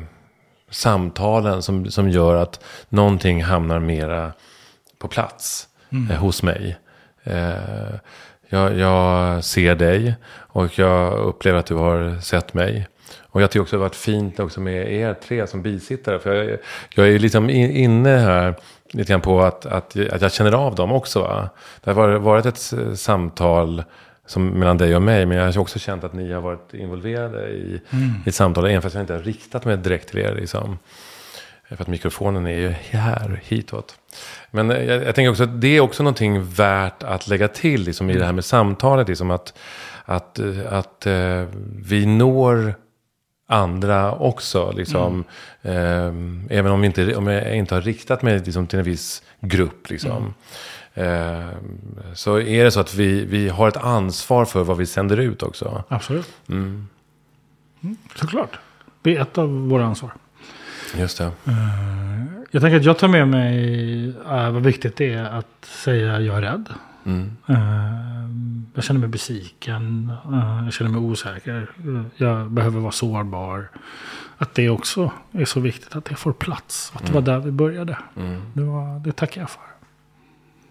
samtalen som, som gör att någonting hamnar mera på plats mm. eh, hos mig. Eh, jag, jag, ser dig och jag upplever att du har sett mig. Och jag tycker också det har varit fint också med er tre som bisittare. För jag, jag är liksom inne här lite grann på att, att, att jag känner av dem också. Va? Det har varit ett samtal som mellan dig och mig. Men jag har också känt att ni har varit involverade i, mm. i ett samtal. Även fast jag inte har riktat mig direkt till er. Liksom. För att mikrofonen är ju här, hitåt. Men jag, jag tänker också att det är också någonting värt att lägga till liksom, i det här med samtalet. Liksom, att, att, att, uh, vi når andra också. Liksom. Mm. Eh, även om, inte, om jag inte har riktat mig liksom, till en viss grupp. Liksom. Eh, så är det så att vi, vi har ett ansvar för vad vi sänder ut också. Absolut. Mm. Mm, såklart. Det är ett av våra ansvar. Just det. Jag tänker att jag tar med mig äh, vad viktigt det är att säga jag är rädd. Mm. Uh, jag känner mig besviken. Uh, jag känner mig osäker. Jag behöver vara sårbar. Att det också är så viktigt att det får plats. Att det var där vi började. Mm. Det, var, det tackar jag för.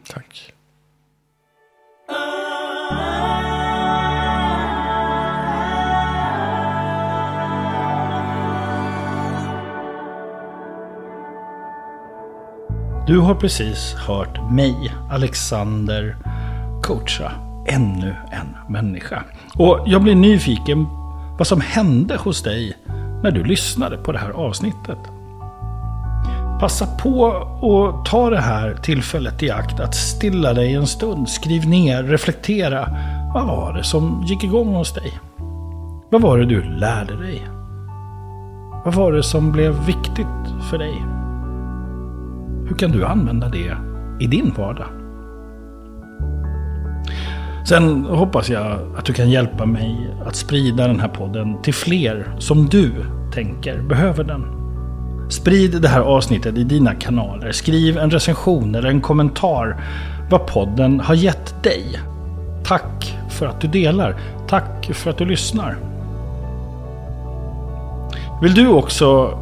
Tack. Du har precis hört mig, Alexander, coacha ännu en människa. Och jag blir nyfiken vad som hände hos dig när du lyssnade på det här avsnittet. Passa på att ta det här tillfället i akt att stilla dig en stund. Skriv ner, reflektera. Vad var det som gick igång hos dig? Vad var det du lärde dig? Vad var det som blev viktigt för dig? Hur kan du använda det i din vardag? Sen hoppas jag att du kan hjälpa mig att sprida den här podden till fler som du tänker behöver den. Sprid det här avsnittet i dina kanaler. Skriv en recension eller en kommentar vad podden har gett dig. Tack för att du delar. Tack för att du lyssnar. Vill du också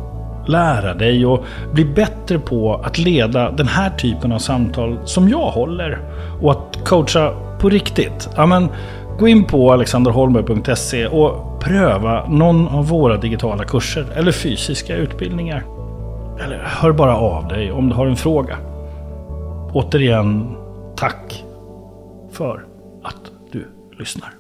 lära dig och bli bättre på att leda den här typen av samtal som jag håller och att coacha på riktigt? Ja, men, gå in på alexanderholmberg.se och pröva någon av våra digitala kurser eller fysiska utbildningar. Eller hör bara av dig om du har en fråga. Återigen, tack för att du lyssnar.